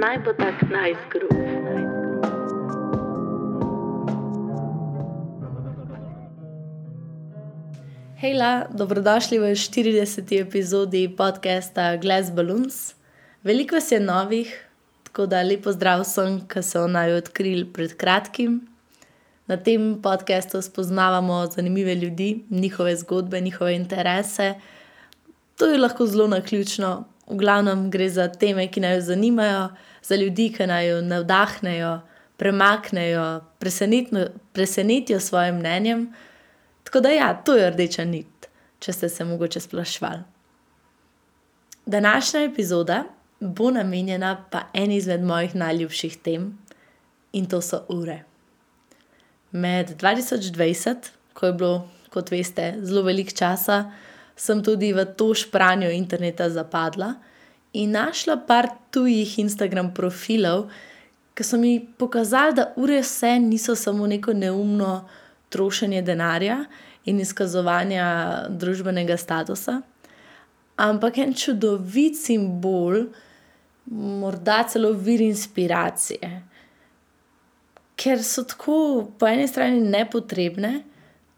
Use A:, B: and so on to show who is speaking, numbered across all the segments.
A: naj bo tak najzgrup. Hejla, dobrodošli v 40. epizodi podcasta Glass Balloons. Veliko vas je novih, tako da lepo zdrav vsem, ki so naj odkrili pred kratkim. Na tem podkastu spoznavamo zanimive ljudi, njihove zgodbe, njihove interese. To je lahko zelo na ključno. V glavnem gre za teme, ki naj jo zanimajo, za ljudi, ki naj jo navdahnejo, premaknejo, presenetijo s svojim mnenjem. Tako da, ja, to je rdeča nit, če ste se mogoče splašvali. Današnja epizoda bo namenjena pa eni izmed mojih najljubših tem, in to so ure. Med 2020, ko je bilo, kot veste, zelo veliko časa, sem tudi v to špranjo interneta zapadla in našla par tujih Instagram profilov, ki so mi pokazali, da ure vse niso samo neko neumno trošenje denarja in izkazovanje družbenega statusa, ampak en čudovit simbol, morda celo vir inspiracije. Ker so tako po eni strani nepotrebne,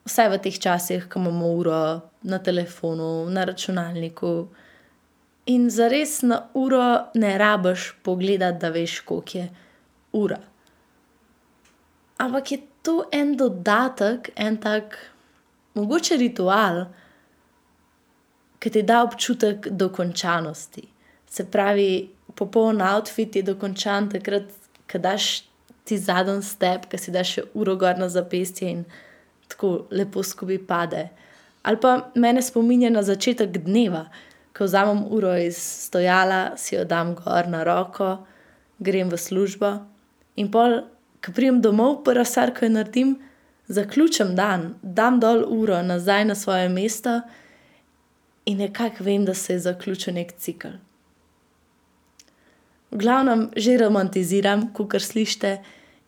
A: vsaj v teh časih, ko imamo uro na telefonu, na računalniku. In za res na uro ne rabiš pogledati, da veš, koliko je ura. Ampak je to en dodatek, en tak, mogoče ritual, ki ti da občutek dokončanosti. Se pravi, popoln outfit je dokončan takrat, ko daš ti zadnji step, ki si daš uro gor na zapestje in tako lepo skupaj pade. Ali pa mene spominja na začetek dneva, ko vzamem uro iz stojala, si jo dam gor na roko, grem v službo in pol, ko pridem domov, prva stvar, ki jo naredim, zaključim dan, dam dol uro nazaj na svoje mesto in nekako vem, da se je zaključil nek cikl. V glavnem že romantiziram, kot slišite,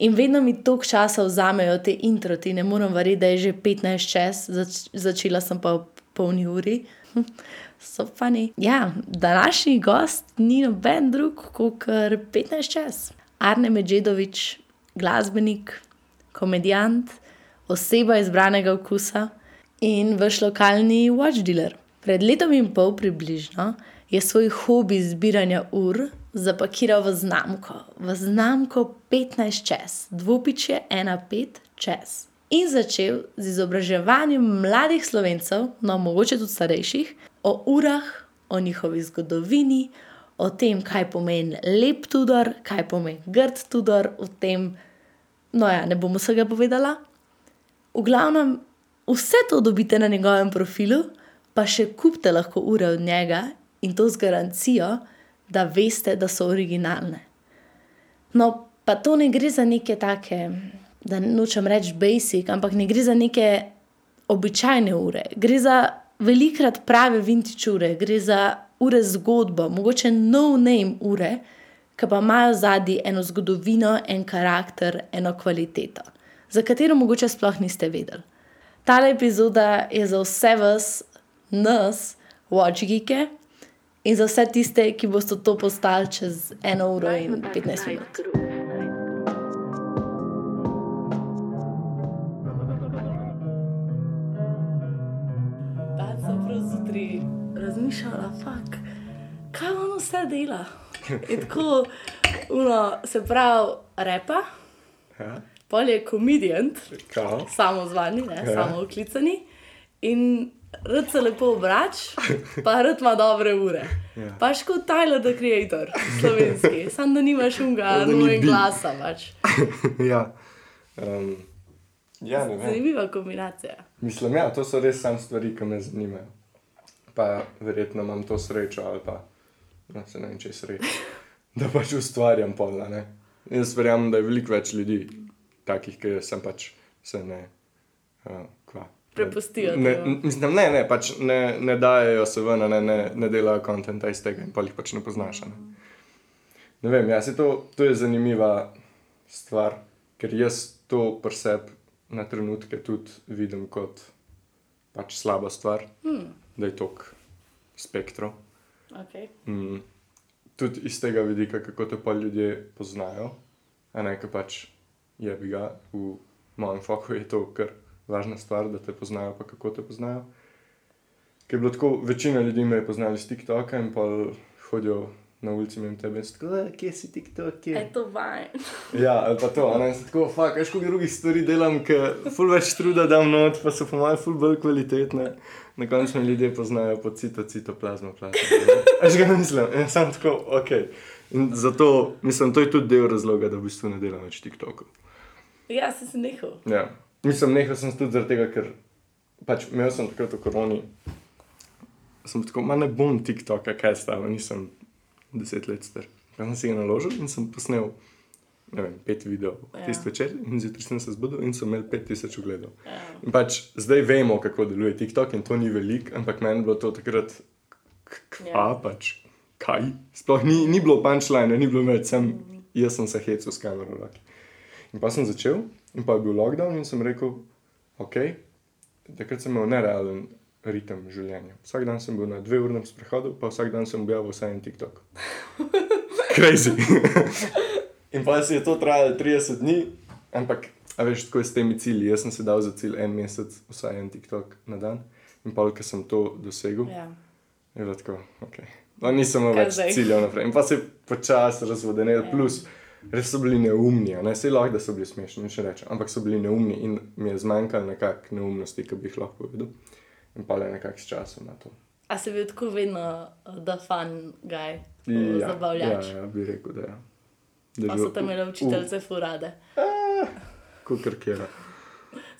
A: in vedno mi toliko časa vzamejo te introti, ne morem verjeti, da je že 15 čas, zač začela sem pa v polni uri. So fani. Ja, današnji gost ni noben drug kot 15 čas. Arne Medžedovič, glasbenik, komedijant, oseba izbranega okusa in vaš lokalni watch dealer. Pred letom in pol približno je svoj hobi zbiranja ur zapakiral v znamko, v znamko 15 čez, dvopič je 1-5 čez. In začel z izobraževanjem mladih slovencev, no mogoče tudi starejših, o urah, o njihovi zgodovini, o tem, kaj pomeni lep tudor, kaj pomeni grd tudor, o tem, no ja, ne bom vsega povedala. V glavnem, vse to dobite na njegovem profilu, pa še kupite lahko ure od njega in to z garancijo da veste, da so originalne. No, pa to ne gre za neke take, da nočem reči basic, ampak ne gre za neke običajne ure. Gre za velikrat prave vintage ure, gre za ure zgodbo, mogoče no name ure, ki pa imajo zadnji eno zgodovino, en karakter, eno kvaliteto, za katero mogoče sploh niste vedeli. Tale epizoda je za vse vas, nas, watchgike, in za vse tiste, ki boste to postali čez eno uro in 15 minut. Razmišljala, fuk, kaj on vse dela. Tako, uno, se pravi, repa, ja. pol je komedijant, samo zvani, ne, ja. samo oklicani. In rad se lepo obrač, pa rad ima dobre ure. Ja. Paš kot Tyler, the creator, slovenski, samo da nimaš unga, no in glasa. Pač.
B: ja. Um, ja,
A: Zanimiva kombinacija.
B: Mislim, ja, to so res samo stvari, ki me zanimajo. Pa verjetno imam to srečo ali pa no, se ne vem, če je srečo, da pač ustvarjam polna. Ne? Jaz verjamem, da je veliko več ljudi, takih, ki sem pač se ne. Uh,
A: prepustijo.
B: Ne, mislim, ne, ne, pač ne, ne dajo se ven, ne, ne, ne delajo konta iz tega in pa jih pač ne poznaš. Ne, ne vem, ja, to, to je zanimiva stvar, ker jaz to preseb na trenutke tudi vidim kot pač slaba stvar, hmm. da je tok spektrov.
A: Okay.
B: Mm, tudi iz tega vidika, kako te pa ljudje poznajo. A ne, ker pač je bi ga v mojem foku je to kar važna stvar, da te poznajo, pa kako te poznajo. Ker je bilo tako, večina ljudi me je poznala iz TikToka in pa hodijo na ulici in tebe in tako, "Eh, kje si TikTok, kje?
A: Je to vajen.
B: Ja, ali pa to, ne, se tako, fuck, veš, koliko drugih stvari delam, ki ful več truda dam not, pa so po mojem ful bolj kvalitetne. Na koncu me ljudje poznajo po cito, cito, plazmo, plazmo. Veš, ga mislim, ja, sam tako, ok. In zato, mislim, to je tudi del razloga, da v bistvu ne delam več TikTokov.
A: Ja, si se nehal.
B: Ja. Mislim, nehal sem tudi zaradi tega, ker pač imel sem takrat v koroni. Sem tako, ma ne bom TikToka, kaj stalo, nisem deset let star. Pa sem si ga naložil in sem posnel, ne vem, pet videov
A: Ja.
B: ja. tisti večer in zjutraj sem se zbudil in sem imel pet tisoč ogledov.
A: Ja.
B: In pač zdaj vemo, kako deluje TikTok in to ni veliko, ampak meni je bilo to takrat, kva,
A: Ja.
B: ja. pač kaj. Sploh ni, ni bilo punčline, ni bilo več, sem, jaz sem se hecel s kamero. In pa sem začel, in pa je bil lockdown, in sem rekel, ok, takrat sem imel nerealen ritem življenja. Vsak dan sem bil na dve urnem sprehodu, pa vsak dan sem objavil vsaj en TikTok. Crazy. in pa si je to trajalo 30 dni, ampak, a veš, tako je s temi cilji. Jaz sem si dal za cilj en mesec, vsaj en TikTok na dan. In pa, ker sem to dosegel,
A: Ja.
B: je bilo tako, ok. No, nisem imel več
A: zdaj?
B: ciljev naprej. In pa se je počasi razvodenil,
A: Ja.
B: plus res so bili neumni, ne se lahko, da so bili smešni, še rečem, ampak so bili neumni in mi je zmanjkalo nekakšne neumnosti, ki bi jih lahko povedal. In pa le nekako s časom na to.
A: A si bil tako vedno da fan guy,
B: Ja,
A: zabavljač.
B: Ja, ja, bi rekel, da je.
A: Pa so tam imeli učiteljice furade.
B: Kot kera.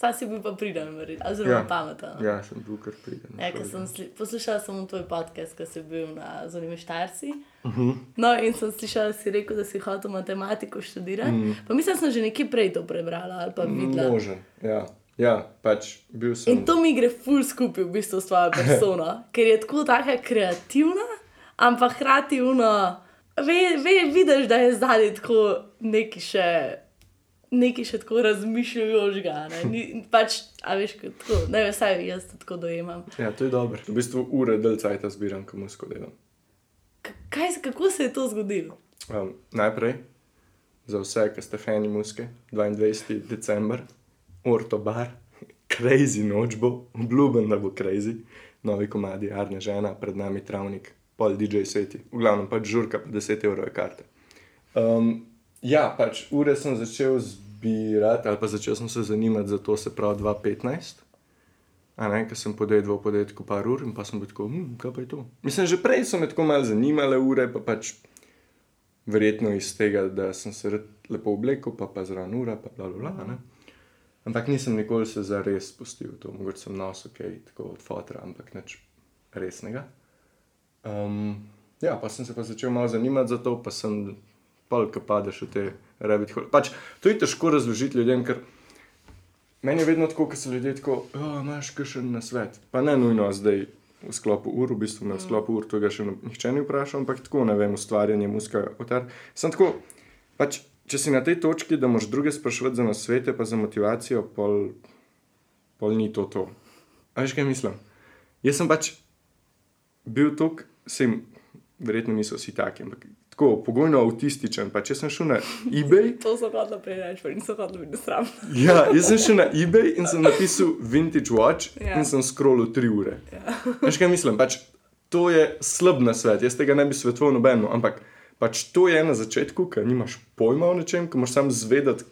A: Sam si bil pa priden, verjetno, oziroma
B: Ja.
A: pameten. no.
B: Ja, sem bil kar priden.
A: Ja, sem poslušala sem tvoj podcast, ko si bil na zunimi štarci.
B: Uh -huh.
A: No, in sem slišala, da si rekel, da si hotel matematiko študirati. Mm. Pa mislim, da sem že nekaj prej to prebrala ali pa videla.
B: Možen. Ja. ja, pač bil sem.
A: In to mi gre ful skupaj v bistvu s tvojo persono, ker je tako taka kreativna, ampak hkrati uno, ve, ve, vidiš, da je zadaj tako neki še. Nekaj še tako razmišljajočega. ne. Ni- Pač, a veš, tako, ne vem, saj jaz to tako dojemam.
B: Ja, to je dobro. V bistvu ure del cajta zbiram, ko musko delam.
A: K- Kaj, se- kako se je to zgodilo?
B: Um, najprej za vse, ki ste fani muske, 22. december, Ortobar, crazy noč bo, obljubim, da bo crazy, novi komadi, Arne žena, pred nami travnik, pol DJ seti, v glavnem pač žurka, pa 10 evrov je karte. Um, ja, pač ure sem začel zbirati, ali pa začel sem se zanimati za to, se pravi 2015. A ne, ker sem podelil v podjetku par ur in pa sem bil tako, hm, kaj pa je to. Mislim, že prej so me tako malo zanimale ure, pa pač verjetno iz tega, da sem se rad lepo oblekel, pa pa zraven ura, pa bla bla bla. ne. Ampak nisem nikoli se za res spustil v to, mogoče sem nosil kaj tako od fotra, ampak nič resnega. Um, ja, pa sem se pa začel malo zanimati za to, pa sem pol, ki padeš v te rabbit hole. Pač, to je težko razložiti ljudem, ker meni je vedno tako, ko so ljudje tako, oh, imaš kakšen na svet. Pa ne nujno zdaj v sklopu ur, v bistvu me v sklopu ur tega še nihče ni vprašal, ampak tako ne vem, ustvarjanje muska. Otar. Sem tako, pač, če si na tej točki, da moš druge sprašovati za nasvete, pa za motivacijo, pol, pol ni to to. A veš kaj mislim? Jaz sem pač bil tok, sem, verjetno niso vsi taki, ampak tako pogojno avtističen. Pa če sem šel na eBay,
A: To so hodili prej reči, pa niso hodili biti sram.
B: Ja, jaz sem šel na eBay in sem napisal Vintage Watch
A: Ja.
B: ja. in sem scrollil tri ure.
A: Ja.
B: Veš kaj mislim? Pač, to je slab na svet, jaz tega ne bi svetoval nobeno, ampak pač to je na začetku, ker nimaš pojma o nečem, ko moraš sam zvedeti,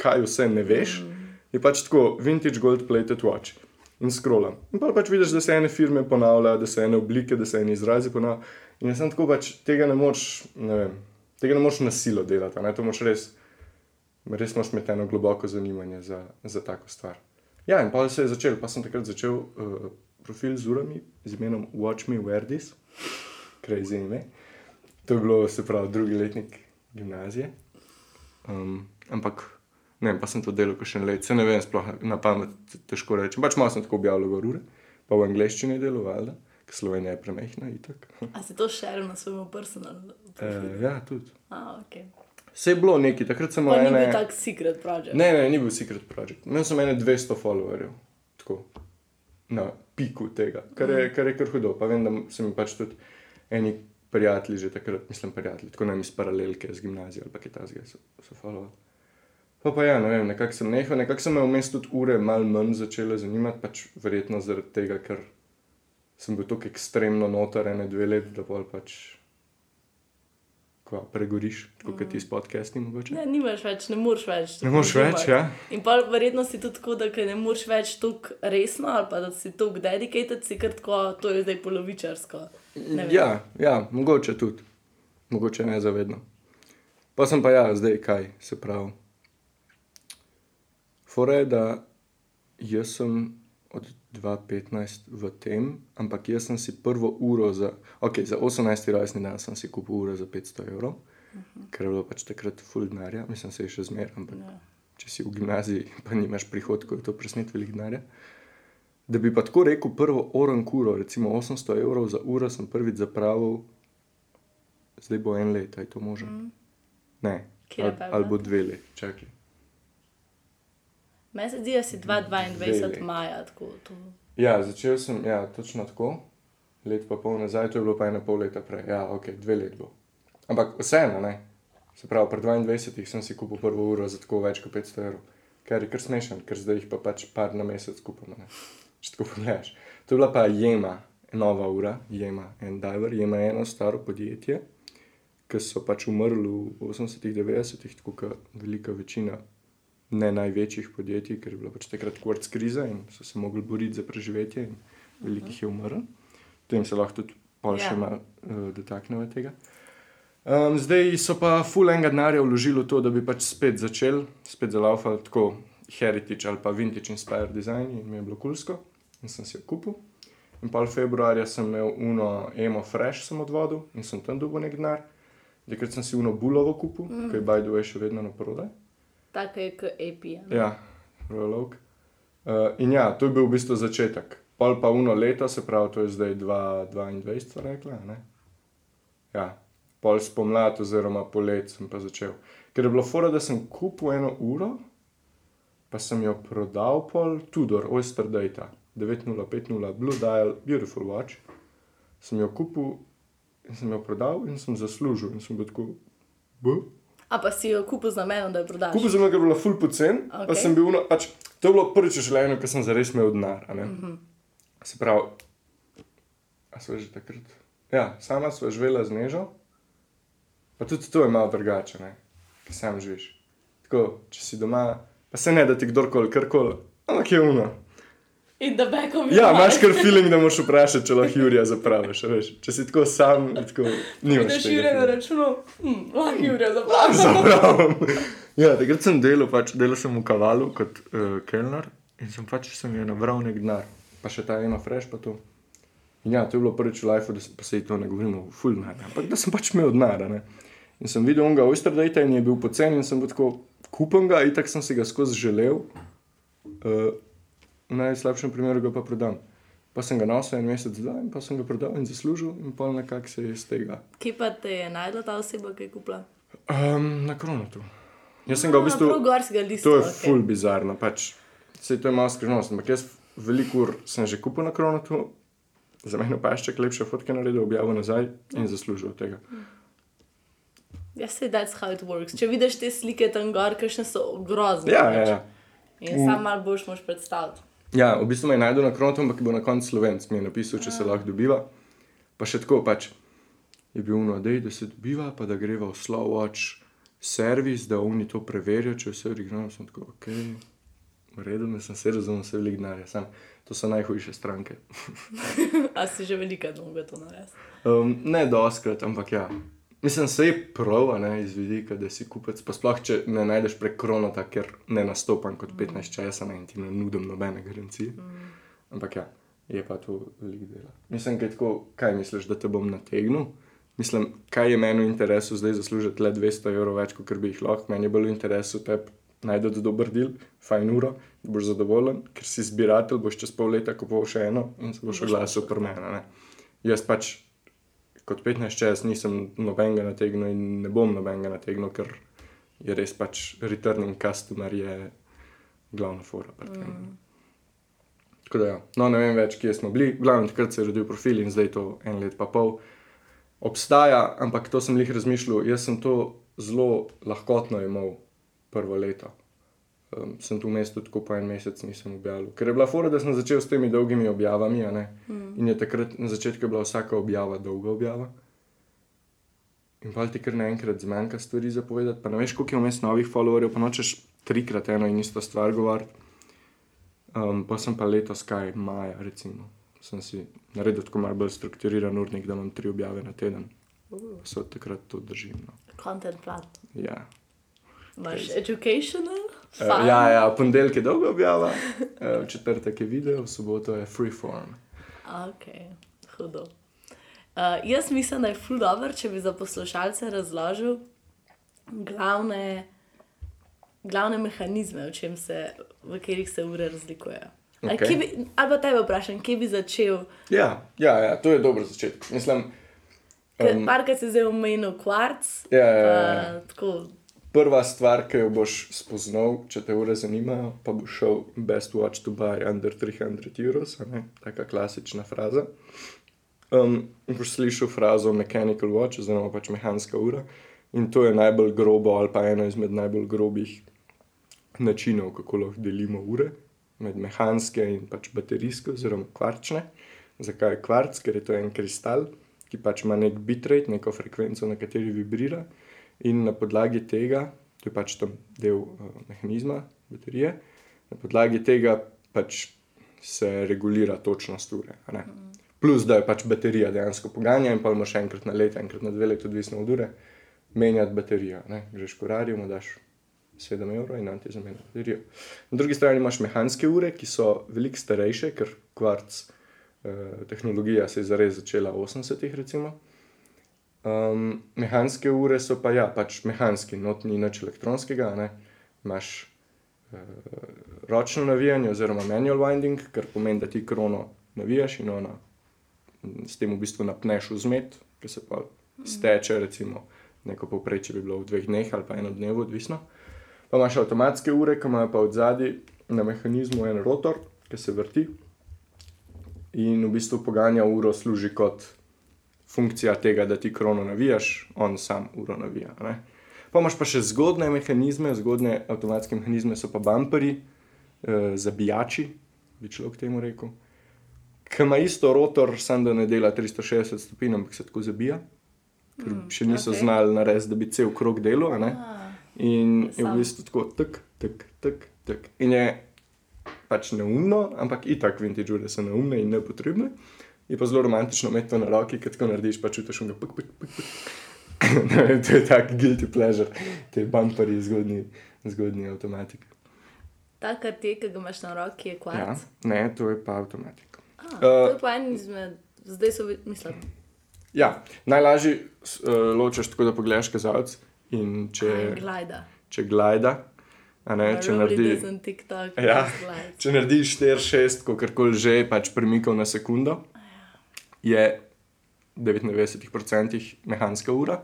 B: kaj vse ne veš. Mm. Je pač tako Vintage Gold Plated Watch. In scrollam. In pa pač vidiš, da se ene firme ponavljajo, da se ene oblike, da se ene izrazi ponavljajo. In jaz sem tako pač tega ne moš, ne vem, tega ne moš na silo delati, ne to moš res. Res moraš imeti eno globoko zanimanje za, za tako stvar. Ja, in pa se je začel, pa sem takrat začel uh, profil z urami z imenom Watch Me Wear This, crazy ime. To je bilo, se pravi, drugi letnik gimnazije. Um, ampak ne, vem, pa sem to delal, ko še en let, se ne vem, sploh na pamet te- težko reči. Pač malo sem tako objavljal gor ure, pa v angleščini delal, valjda, Slovenija je premehna itak.
A: A si to šeril na svojem personalnem?
B: Uh, ja, tudi.
A: A, ok.
B: Vse je bilo neki, takrat sem imel
A: ni
B: ene...
A: bil tak secret project.
B: Ne, ne, ni bil secret project. Imel sem ene 200 followerjev, tako na piku tega, kar je, kar je kar hudo. Pa vem, da so mi pač tudi eni prijatelji že takrat, mislim, prijatelji, tako nam iz paralelke z gimnazijo ali pa kaj takega so, so followali. Pa pa ja, ne vem, nekako sem nehal, nekako so me vmes tudi ure malo manj začele zanimati, pač verjetno zaradi tega, ker sem bil tako ekstremno noter, ene dve leti, da bolj pač kva, pregoriš, tako kot ti s podcasti mogoče.
A: Ne, nimaš več, ne moreš več.
B: Ne moreš več, ja.
A: In pa verjetno si tudi tako, da ne moreš več tako resno, ali pa da si tako dedicated, si kar tako, to je zdaj polovičarsko.
B: Ja, ja, mogoče tudi, mogoče ne zavedno. Pa sem pa ja, zdaj kaj se pravi. Fora je, da jaz sem 2015 v tem, ampak jaz sem si prvo uro za, ok, za 18. rojstni dan sem si kupil uro za 500 evrov, uh -huh. ker je bilo pač takrat full denarja, mislim, se je še zmer, ampak
A: Ja.
B: če si v gimnaziji, pa nimaš prihodkov, je to presnet velik denarja. Da bi pa tako rekel, prvo orank uro, recimo 800 evrov za uro, sem prvič zapravil, zdaj bo en let, aj to možno. Mm. Ne,
A: Katera
B: ali,
A: je
B: ali bo dve leti, čakaj.
A: Meni se zdi, da si 2022
B: Vele.
A: maja tako. To.
B: Ja, začel sem, ja, točno tako, let pa pol nazaj, to je bilo pa ena pol leta prej, ja, ok, dve let bo. Ampak vseeno, ne. Se pravi, pri 22 sem si kupil prvo uro za tako več kot 500 evrov, kar je kar smešen, ker zdaj jih pa pač par na mesec kupimo. Ne. Če tako pogledaš. To je bila pa Jema, nova ura, Jema, en diver, Jema je eno staro podjetje, ki so pač umrli v 80-ih, 90-ih, tako kot velika večina ne največjih podjetij, ker je bila pač takrat kvarc kriza in so se mogli boriti za preživetje, in veliko jih je umrlo. Tem se lahko tudi pol še
A: Ja.
B: malo uh, dotaknemo tega. Um, zdaj so pa full enega denarja vložili v to, da bi pač spet začel, spet zalaufal tako heritage ali pa vintage inspired design in mi je bilo kulsko in sem si jo kupil. In pol februarja sem imel uno emo fresh sem odvodil in sem tam dobil nek denar. Takrat sem si uno bulovo kupil, mm. ki je by the way še vedno na prodaj.
A: Tako je kot API.
B: Ja, Rolog. Uh, in ja, to je bil v bistvu začetek. Pol pa uno leto, se pravi, to je zdaj 22, sva rekla. Ne? Ja, pol spomladi, oziroma polet sem pa začel. Ker je bilo fora, da sem kupil eno uro, pa sem jo prodal, pol Tudor, Oyster Data, 9050, Blue Dial, Beautiful Watch. Sem jo kupil in sem jo prodal in sem zaslužil. In sem bil tako, buh.
A: A pa si jo kupil z namenom, da jo prodaš.
B: Kupil sem jo, ker je bila full pocen, okay. pa sem bil, uno, pač, to je bilo prvič v življenju, ko sem zares imel denar. a ne. Se pravi, a so že takrat. Ja, sama sva živela z nežo, pa tudi to je malo drugače, ki sam živiš. Tako, če si doma, pa se ne da ti kdorkoli, karkoli, ampak je uno.
A: In da bekom
B: Ja, imaš kar feeling, da moraš vprašati, če lahko Jurija zapraviš. a veš. Če si tako sam, tako nimaš.
A: Da
B: tega
A: šire na
B: feelinga.
A: računu, hm, lahko Jurija zapravi.
B: Zapravam. Ja, takrat sem delal, pač, delal sem v kavalu kot uh, kelner in sem pač sem jo nabral nek denar, pa še ta ena fresh pa to. In ja, to je bilo prvič v življenju, da sem pa se to ne govorimo o full denar, ampak da sem pač imel denar. a ne. In sem videl onega Oyster Data in je bil pocen in sem bil tako kupen ga, itak sem si ga skozi želel. Uh, v najslabšem primeru ga pa prodam. Pa sem ga nosil en mesec, dva in pa sem ga prodal in zaslužil, in pol nekako se je iz tega.
A: Kje pa te je najdla ta oseba, ki je kupila?
B: Um, na kronotu. Jaz sem ga v bistvu.
A: Lista.
B: To je okay. ful bizarno, pač se to je malo skrivnost. Ampak jaz veliko ur sem že kupil na kronotu, za mene pa še lepše fotke naredil, objavil nazaj in zaslužil od tega.
A: Ja, se that's how it works. Če vidiš te slike tam gor, kakšne so grozne.
B: Ja,
A: pač.
B: ja, ja.
A: In sam malo boš moš predstaviti.
B: Ja, v bistvu me je najdel na kronotu, ampak bo na koncu slovenc mi je napisal, če se lahko dobiva. Pa še tako pač je bil no, dej, da se dobiva, pa da greva v watch servis, da oni to preverijo, če vse originalno sem tako, ok. V redu, ne sem se razumel, vse velik denar, sam. To so najhujše stranke.
A: A si že velika, da mogo to narediti.
B: Um, ne doskrat, ampak ja. Mislim, se je prav, ne iz vidika, da si kupec. Pa sploh, če ne najdeš prek kronota, ker ne nastopam kot 15 časa ne, in ti ne nudim nobene garancije. Ampak ja, je pa to velik dela. Mislim, kaj, tako, kaj misliš, da te bom nategnil? Mislim, kaj je meni v interesu zdaj zaslužiti le 200 evrov več, kot bi jih lahko. Meni je bolj v interesu tebi najti dober del, fajn uro, da boš zadovoljen, ker si zbiratelj, boš čez pol leta kupoval še eno in se boš oglasil pri meni. Jaz pač kot 15 čas nisem nobenega nategnil in ne bom nobenega nategnil, ker je res pač returning customer je glavna fora. tem. Tako da, ja. no, ne vem več, kje smo bili. Glavno, takrat se je rodil profil in zdaj to en let pa pol. obstaja, ampak to sem jih razmišljal. Jaz sem to zelo lahkotno imel prvo leto. Um, sem tu mestu tako po en mesec nisem objavil. Ker je bila fora, da sem začel s temi dolgimi objavami. Mm. In je takrat na začetku bila vsaka objava dolga objava. In pa ti kar naenkrat zmanjka stvari za povedati. Pa ne veš, koliko je vmes novih followerjev, pa nočeš trikrat eno in isto stvar govoriti. Um, pa sem pa letos, kaj maja, recimo, sem si naredil tako malo bolj strukturiran urnik, da imam tri objave na teden. Pa se od takrat to držim. No.
A: Content plan.
B: Ja.
A: Imaš educational?
B: Uh, ja, ja, ponedeljek je dolga objava, uh, četrtek je video, v soboto je freeform.
A: Ok, hudo. Uh, jaz mislim, da je ful dobro, če bi za poslušalce razložil glavne, glavne mehanizme, v, se, v katerih se ure razlikujejo. Kje bi- Ali pa tebe vprašam, kje bi začel?
B: Ja, ja, ja, to je dober začetek. Mislim,
A: um, parkrat si zdaj omenil kvarc.
B: Ja, ja, ja.
A: Uh, tako,
B: prva stvar, ki jo boš spoznal, če te ure zanimajo, pa bo šel Best Watch to Buy under 300 euros, taka klasična fraza. Um, boš slišal frazo Mechanical Watch, oziroma pač mehanska ura. In to je najbolj grobo, ali pa eno izmed najbolj grobih načinov, kako lahko delimo ure med mehanske in pač baterijske, oziroma kvarčne. Zakaj je kvarc? Ker je to en kristal, ki pač ima nek bitrate, neko frekvenco, na kateri vibrira. In na podlagi tega, to je pač tam del uh, mehanizma, baterije, na podlagi tega pač se regulira točnost ure. Plus, da je pač baterija dejansko poganja in pa moraš enkrat na leto, enkrat na dve leti, odvisno od ure, menjati baterijo. Greš kurarju, mu daš 7 evrov in ti zamenja baterijo. Na drugi strani imaš mehanske ure, ki so veliko starejše, ker kvarc eh, tehnologija se je zares začela v 80-ih. recimo. Um, mehanske ure so pa ja, pač mehanski, not ni nič elektronskega. a ne. Imaš uh, ročno navijanje, oziroma manual winding, kar pomeni, da ti krono navijaš in ona m, s tem v bistvu napneš vzmet, ki se pa steče, recimo neko povprečje bi bilo v dveh dneh ali pa eno dnevu, odvisno. Pa imaš avtomatske ure, ki imajo pa od zadaj na mehanizmu en rotor, ki se vrti in v bistvu poganja uro, služi kot funkcija tega, da ti krono navijaš, on sam uro navija. Ne? Pa imaš pa še zgodne mehanizme, zgodne avtomatske mehanizme so pa bumperi, eh, zabijači, bi človek temu rekel. Ki ima isto rotor, samo da ne dela 360 stopinj, ampak se tako zabija, ker mm, še niso okay. znali narediti, da bi cel krog ne.
A: ah,
B: In je v bistvu tako, tek, tek, tek, tek. In je pač neumno, ampak itak vintage ure so neumne in nepotrebne. Je pa zelo romantično imeti to na roki, ker tako narediš, pa čutiš ga pek, pek, pek. pek. Ne vem, to je tak guilty pleasure, te bumperji zgodni, zgodni avtomatik.
A: ta kartel, ki ga imaš na roki, je
B: Ja,
A: kvarc.
B: ne, to je pa avtomatik.
A: Ah,
B: Eh,
A: to je pa en izmed, zdaj so, mislim,
B: Ja, najlažje uh, ločeš tako, da pogledaš kazalec in če,
A: glida.
B: če glida, a ne, če naredi.
A: na TikTok,
B: Ja. Če narediš 4-6, kako koli že, pač premikov na sekundo, je v 99% mehanska ura.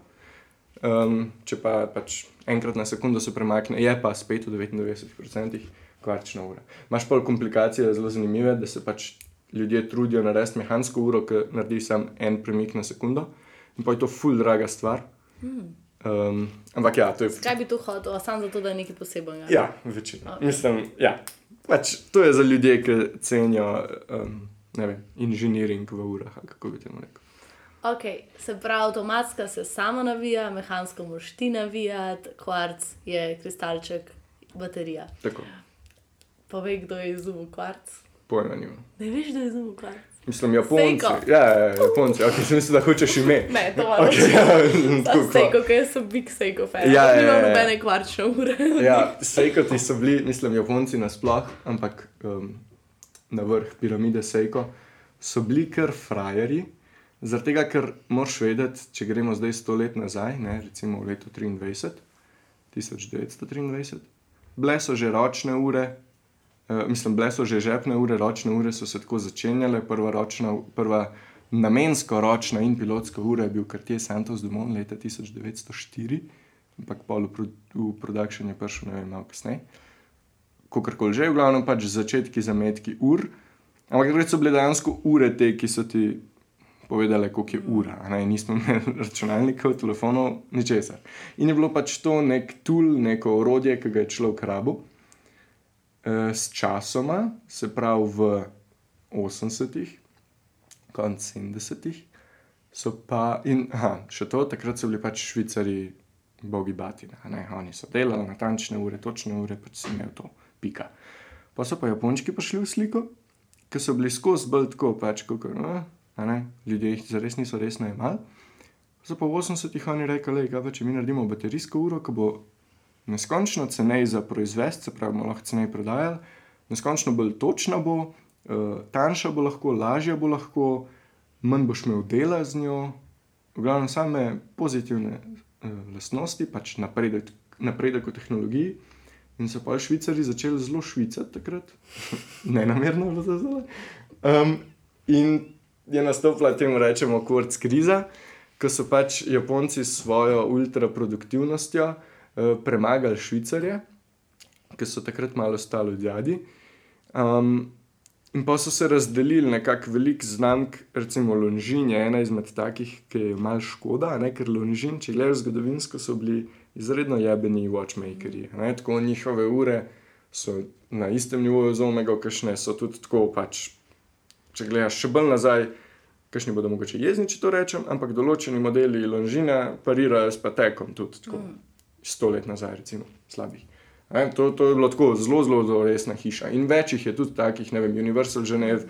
B: Um, če pa pač enkrat na sekundo se premakne, je pa spet v 99% kvarčna ura. Imáš pa komplikacije zelo zanimive, da se pač ljudje trudijo narediti mehansko uro, ki naredi samo en premik na sekundo. In pa je to ful draga stvar. Um, ampak ja, to je
A: Kaj bi tu hotel, a sam zato, da je nekaj posebnega?
B: Ja, večina. Okay. Mislim, ja. Pač, to je za ljudi, ki cenijo um, ne vem, inženiring v urah, kako bi temu rekel.
A: Ok, se pravi, avtomatska se sama navija, mehansko moraš ti navijati, kvarc je kristalček, baterija.
B: Tako,
A: Povej, kdo je izumil kvarc.
B: pojma nimam.
A: Ne veš, kdo je izumil kvarc.
B: Mislim, Japonci.
A: Seiko.
B: Ja, ja, ja, Japonci, ok, sem mislil, da hočeš ime.
A: Ne, to
B: Ok,
A: okay,
B: ja,
A: je. Sam Seiko, ker sem big Seiko fan.
B: Ja, ja, ja, ja.
A: nobene kvarčne ure.
B: Ja, Seikoti so bili, mislim, Japonci nasploh, ampak um, na vrh piramide Seiko so bili kar frajerji. Zaradi tega, ker moraš vedeti, če gremo zdaj sto let nazaj, ne, recimo v leto 23, 1923, bile so že ročne ure, uh, mislim, bile so že žepne ure, ročne ure so se tako začenjale. Prva, ročna, prva namensko ročna in pilotska ura je bil Cartier Santos Dumont leta 1904, ampak pol v, pro, v produkcijo je prišel, ne vem, malo kasneje. Kakorkoli že, v glavnem pač začetki zametki ur. Ampak takrat so bile dejansko ure te, ki so ti povedali, koliko je ura. Ne? Nismo imeli računalnikov, telefonov, ničesar. In je bilo pač to nek tool, neko orodje, ki ga je človek rabil. Eh, S časoma, se pravi v 80-ih, konc 70-ih, so pa, in aha, še to, takrat so bili pač švicari, bogi batine. a ne. Oni so delali natančne ure, točne ure, pač si imel to, pika. Pa so pa Japončki prišli v sliko, ki so bili skozi bolj tako, pač, kot ljudje jih zares niso resno imeli. So pa v 80-ih oni rekli, da če mi naredimo baterijsko uro, ki bo neskončno ceneje za proizvest, se pravi, lahko ceneje prodajali, neskončno bolj točna bo, uh, tanjša bo lahko, lažja bo lahko, manj boš imel dela z njo, v glavnem same pozitivne uh, lastnosti, pač napredek, napredek v tehnologiji. In so pa švicari začeli zelo švicati takrat, ne namerno, da se zdaj. Um, in je nastopila temu rečemo kvarc kriza, ko so pač Japonci s svojo ultraproduktivnostjo uh, premagali švicarje, ki so takrat malo stali v jadi. Um, in pa so se razdelili nekako velik znamk, recimo Lonžin je ena izmed takih, ki je malo škoda, ne? ker Lonžin, če gledaš zgodovinsko, so bili izredno jebeni watchmakeri. a ne. Tako njihove ure so na istem nivoju z Omega, kakšne so tudi tako pač. Če gledaš še bolj nazaj, kakšni bodo mogoče jezni, če to rečem, ampak določeni modeli Lonžina parirajo s Patekom tudi tako sto let nazaj, recimo, slabih. Ne, to, to je bilo tako zelo, zelo, resna hiša. In več jih je tudi takih, ne vem, Universal Geneve,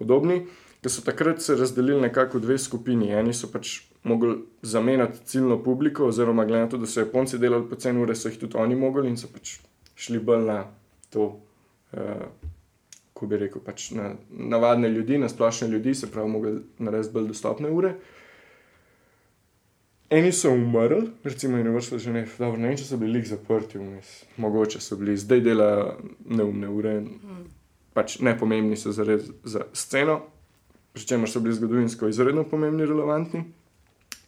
B: podobni, ki so takrat se razdelili nekako v dve skupini. Eni so pač mogli zamenjati ciljno publiko, oziroma glede na to, da so Japonci delali po cen ure, so jih tudi oni mogli in so pač šli bolj na to, uh, ko bi rekel, pač na navadne ljudi, na splošne ljudi, se pravi, mogli narediti bolj dostopne ure. Eni so umrli, recimo Universal Geneve, dobro, ne vem, če so bili lih zaprti vmes, mogoče so bili, zdaj delajo neumne ure, pač nepomembni so za, res, za sceno, pri čemer so bili zgodovinsko izredno pomembni, relevantni.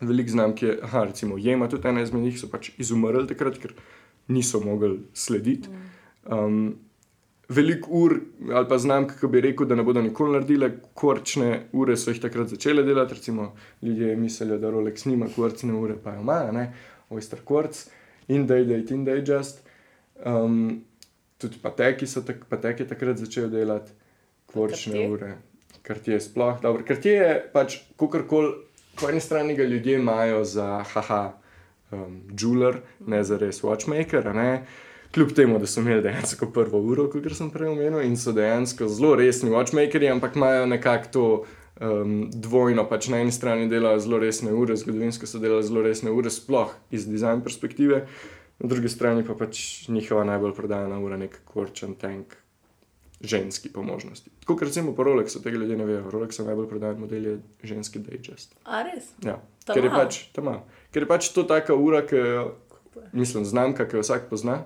B: Veliko znamk je, aha, recimo Jema, tudi ena izmed njih so pač izumrli takrat, ker niso mogli slediti. Um, Veliko ur ali pa znamk, ki bi rekel, da ne bodo nikoli naredile korčne ure, so jih takrat začele delati. Recimo, ljudje mislijo, da Rolex nima korčne ure, pa jo ima, ne, Oyster Quartz in Day Date in Digest. Um, tudi Pateki so tak, Patek je takrat začel delati korčne
A: Cartier?
B: ure. Cartier sploh, dobro. Cartier je pač, kakorkoli, po eni strani ga ljudje imajo za haha, um, jeweler, ne za res watchmaker, ne. Kljub temu, da so imeli dejansko prvo uro, kot sem prej omenil, in so dejansko zelo resni watchmakeri, ampak imajo nekako to um, dvojno. Pač na eni strani delajo zelo resne ure, zgodovinsko so delali zelo resne ure, sploh iz dizajn perspektive, na drugi strani pa pač njihova najbolj prodajana ura, nek korčen tank, ženski po možnosti. Tako kot recimo po Rolexu, tega ljudje ne vejo. Rolex najbolj prodajan model je ženski digest.
A: A res?
B: Ja.
A: Ta
B: Ker je, pač. Ker je pač to taka ura, ki jo, mislim, znamka, ki jo vsak pozna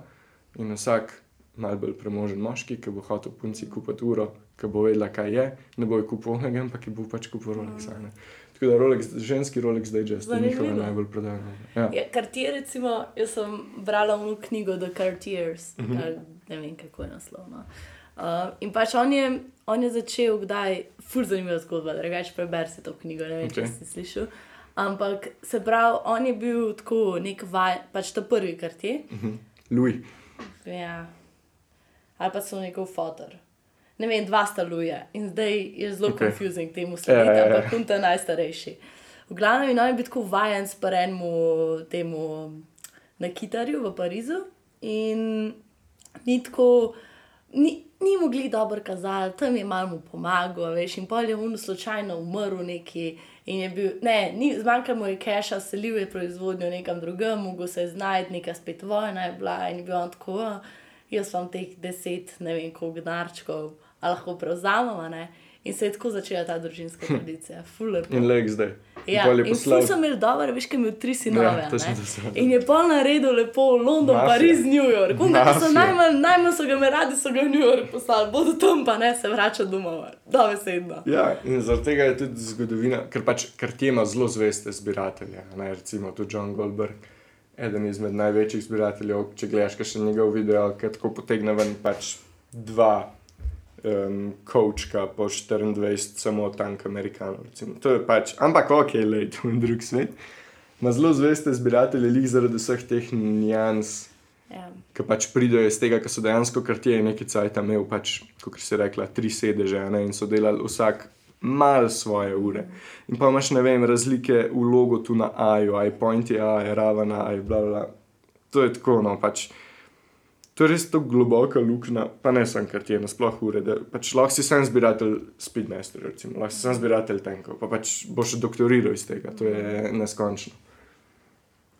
B: in vsak mal bolj premožen moški, ki bo hotel punci kupiti uro, ki bo vedela, kaj je, ne bo je kupil onega, ampak je bo pač kupil Rolex. ne. Tako da Rolex, ženski Rolex Digest je njihova
A: Zanimivo.
B: najbolj prodajana. Ja.
A: Ja, Cartier, recimo, jaz sem brala v knjigo The Cartiers, uh
B: Mhm.
A: -huh. ne vem kako je naslovno. Uh, in pač on je, on je začel, kdaj, ful zanimiva zgodba, drugače preber si to knjigo, ne vem, okay. če si slišal. Ampak se pravi, on je bil tako nek vaj, pač ta prvi Cartier.
B: Louis.
A: Ja. Ali pa so njegov fotor. Ne vem, dva sta luje in zdaj je zelo okay. confusing temu slediti,
B: Ja, ja, ja.
A: ampak kun ta najstarejši. V glavnem in on je bil tako vajen s parenmu temu na kitarju v Parizu in ni tako, ni, ni mogli dobro kazati, tam je malo mu pomagal, veš, in pol je on slučajno umrl neki. In je bil, ne, ni, zmanjkalo mu je keša, selil je proizvodnjo nekam drugam, mogel se je znajti, neka spet vojna je bila in je bil on tako, "A, jaz vam teh deset, ne vem, koliko denarčkov, a lahko prevzamem, ne. In se je tako začela ta družinska tradicija, fuler.
B: In leg zdaj.
A: Ja, in
B: poslal-
A: ful sem imel dobro, veš, kaj imel tri sinove.
B: Ja, točno
A: ne.
B: to sem
A: In je pol naredil lepo London,
B: Mafija.
A: Pariz, New York. Unga, so najmanj, najmanj so ga me radi, so ga v New York poslali, bodo tam pa ne se vračati domov. Dovesedno.
B: Ja, in zaradi tega je tudi zgodovina, ker pač Cartier ima zelo zveste zbiratelje. Ne, recimo tudi John Goldberg, eden izmed največjih zbirateljev. Če gledaš še njegov video, ki tako potegne ven pač dva um, kočka po 24, samo tank Amerikanov. Recimo. To je pač, ampak ok, le to je drug svet. Ma zelo zveste zbiratelje, lih zaradi vseh teh njans,
A: Ja.
B: ki pač pridejo iz tega, ker so dejansko kartije nekaj cajt imel, pač, kot si rekla, tri sedeže ne, in so delali vsak mal svoje ure. In pa imaš, ne vem, razlike v logotu na A-ju, aj pointi A, aj ravana, aj bla bla. To je tako, no pač. To je res tako globoka luknja, pa ne samo kartije, nasploh ure. da Pač lahko si sam zbiratelj speedmaster, recimo, lahko si sam zbiratelj tenkov, pa pač boš doktoriral iz tega, to je neskončno.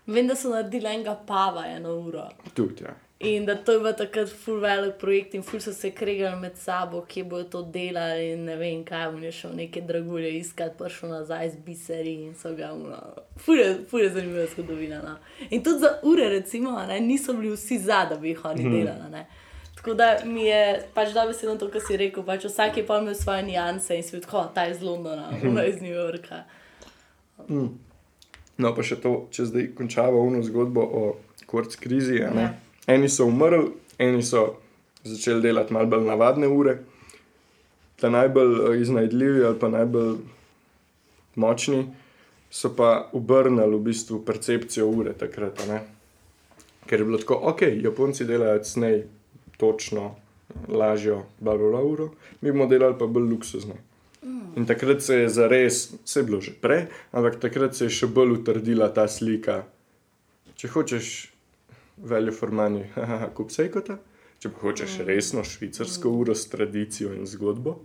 A: Vem, da so naredili enega pava eno uro.
B: Tudi, ja.
A: In da to je bil takrat full velik projekt, in full so se kregali med sabo, kje bodo to delali. In ne vem, kaj on je šel neke dragulje iskati, prišel nazaj z biseri in so ga uno. Ful je, ful je zanimiva zgodovina. No. In tudi za ure, recimo, a ne, niso bili vsi za, da bi jih oni delali. a ne. Tako da mi je pač da besedo to, kar si rekel. Pač vsak je pa imel svoje nianse in si videl, ta je iz Londona, ona je iz New Yorka.
B: No, pa še to, če zdaj končava uno zgodbo o kvarc krizi.
A: Ja.
B: Eni so umrli, eni so začeli delati malo bolj navadne ure. Ta najbolj eh, iznajdljivi ali pa najbolj močni so pa obrnili v bistvu percepcijo ure takrat. ne. Ker je bilo tako, ok, Japonci delajo cnej, točno, lažjo, bla uro, mi bomo delali pa bolj luksuzno. In takrat se je zares, vse je bilo že prej, ampak takrat se je še bolj utrdila ta slika. Če hočeš veljo formani, kup sejkota, če pa hočeš resno švicarsko uro s tradicijo in zgodbo,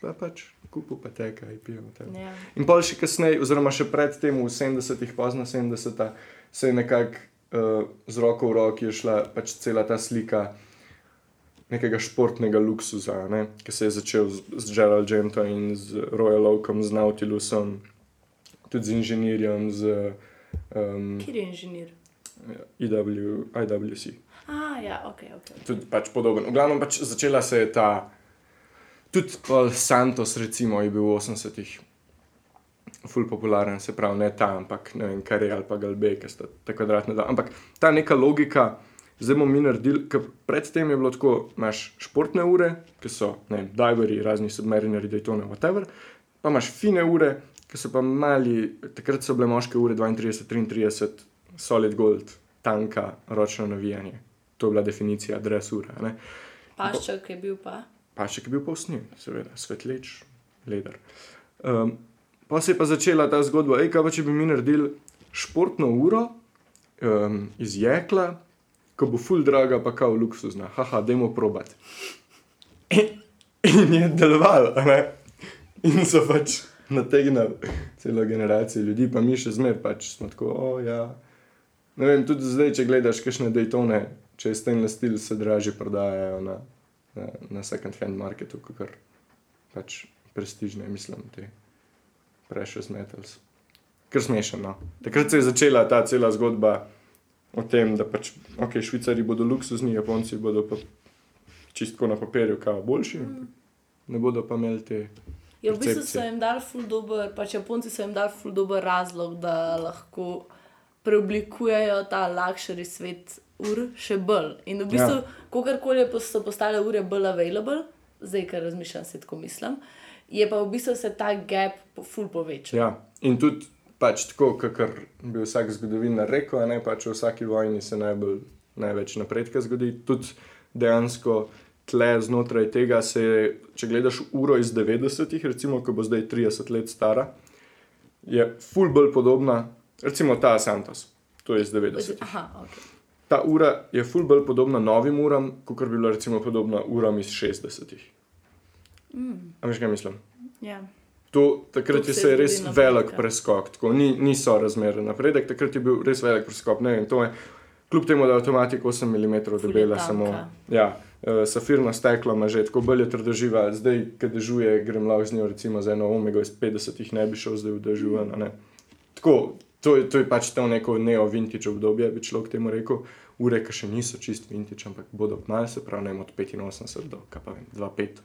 B: pa pač kupu pa teka in pijemo tega.
A: Ja.
B: In pol še kasneje, oziroma še predtem, v 70-ih, pozno 70-ih, se je nekako uh, z roko v roki šla pač cela ta slika nekega športnega luksuza, ne? ki se je začel z, z Gerald Gentom in z Royal Oakom, z Nautilusom, tudi z inženirjem, z um,
A: Kjer je inženir?
B: IW, IWC.
A: A, ja, ok, ok.
B: Tudi pač podoben. V glavnem pač začela se je ta, tudi pol Santos, recimo, je bil v 80-ih. Ful popularen, se pravi, ne ta, ampak ne vem, kar je ali pa Galbe, ki sta ta kvadratna. Da. Ampak ta neka logika, zdaj bomo mi naredili, ker predtem je bilo tako, imaš športne ure, ki so, ne vem, diveri, razni submarineri, Daytona, whatever, pa imaš fine ure, ki so pa mali, takrat so bile moške ure 32, 33, solid gold, tanka, ročno navijanje. To je bila definicija dresura. ne.
A: Pašček je bil pa.
B: Pašek je bil povsnjen, seveda, svetleč, leder. Um, pa se je pa začela ta zgodba, ej, kaj pa če bi mi naredili športno uro um, iz jekla, ko bo ful draga, pa kao luksuzna, haha, dajmo probat. In je delovalo, ne? In so pač nategnili celo generacijo ljudi, pa mi še zmeraj pač smo tako, o ja. Ne vem, tudi zdaj, če gledaš kakšne Daytone, če je stainless steel, se dražje prodajajo na, na, na second hand marketu, kot pač prestižne, mislim, te precious metals. Ker smešno. No. Takrat se je začela ta cela zgodba o tem, da pač, ok, švicari bodo luksuzni, japonci bodo pa čistko na papirju, kao boljši, mm. ne bodo pa imeli te.
A: Ja, v bistvu so jim dali ful dober, pač Japonci so jim dali ful dober razlog, da lahko preoblikujejo ta luxury svet ur še bolj. In v bistvu,
B: Ja.
A: pos- so postale ure bolj available, zdaj, ker razmišljam, se tako mislim, je pa v bistvu se ta gap ful povečal.
B: Ja, in tudi pač tako, kot bi vsak zgodovinar rekel, ne pač v vsaki vojni se najbolj, največ napredka zgodi. Tudi dejansko tle znotraj tega se je, če gledaš uro iz 90-ih, recimo, ko bo zdaj 30 let stara, je ful bolj podobna, recimo ta Santos, to je iz 90-ih.
A: Aha, ok.
B: Ta ura je ful bolj podobna novim uram, kot bi bila recimo podobna uram iz 60-ih. Mm. Ampak kaj mislim?
A: Ja.
B: To, takrat
A: Toliko
B: je
A: se je
B: res
A: zgodilo
B: velik
A: napredka.
B: preskok, tako, ni, niso razmere napredek, takrat je bil res velik preskok. Ne vem, to je, kljub temu, da je avtomatik 8 mm debela, samo ja, uh, safirno steklo ima že tako bolj je trdoživa. Zdaj, ki dežuje, grem lav z njo, recimo za eno omego iz 50-ih, ne bi šel zdaj v dežuven. Tako, to, to je pač to neko neo-vintage obdobje, bi človek temu rekel. Ure, ki še niso čist vintage, ampak bodo kmalu, se pravi, vem, od 85 do, pa vem, 2,5.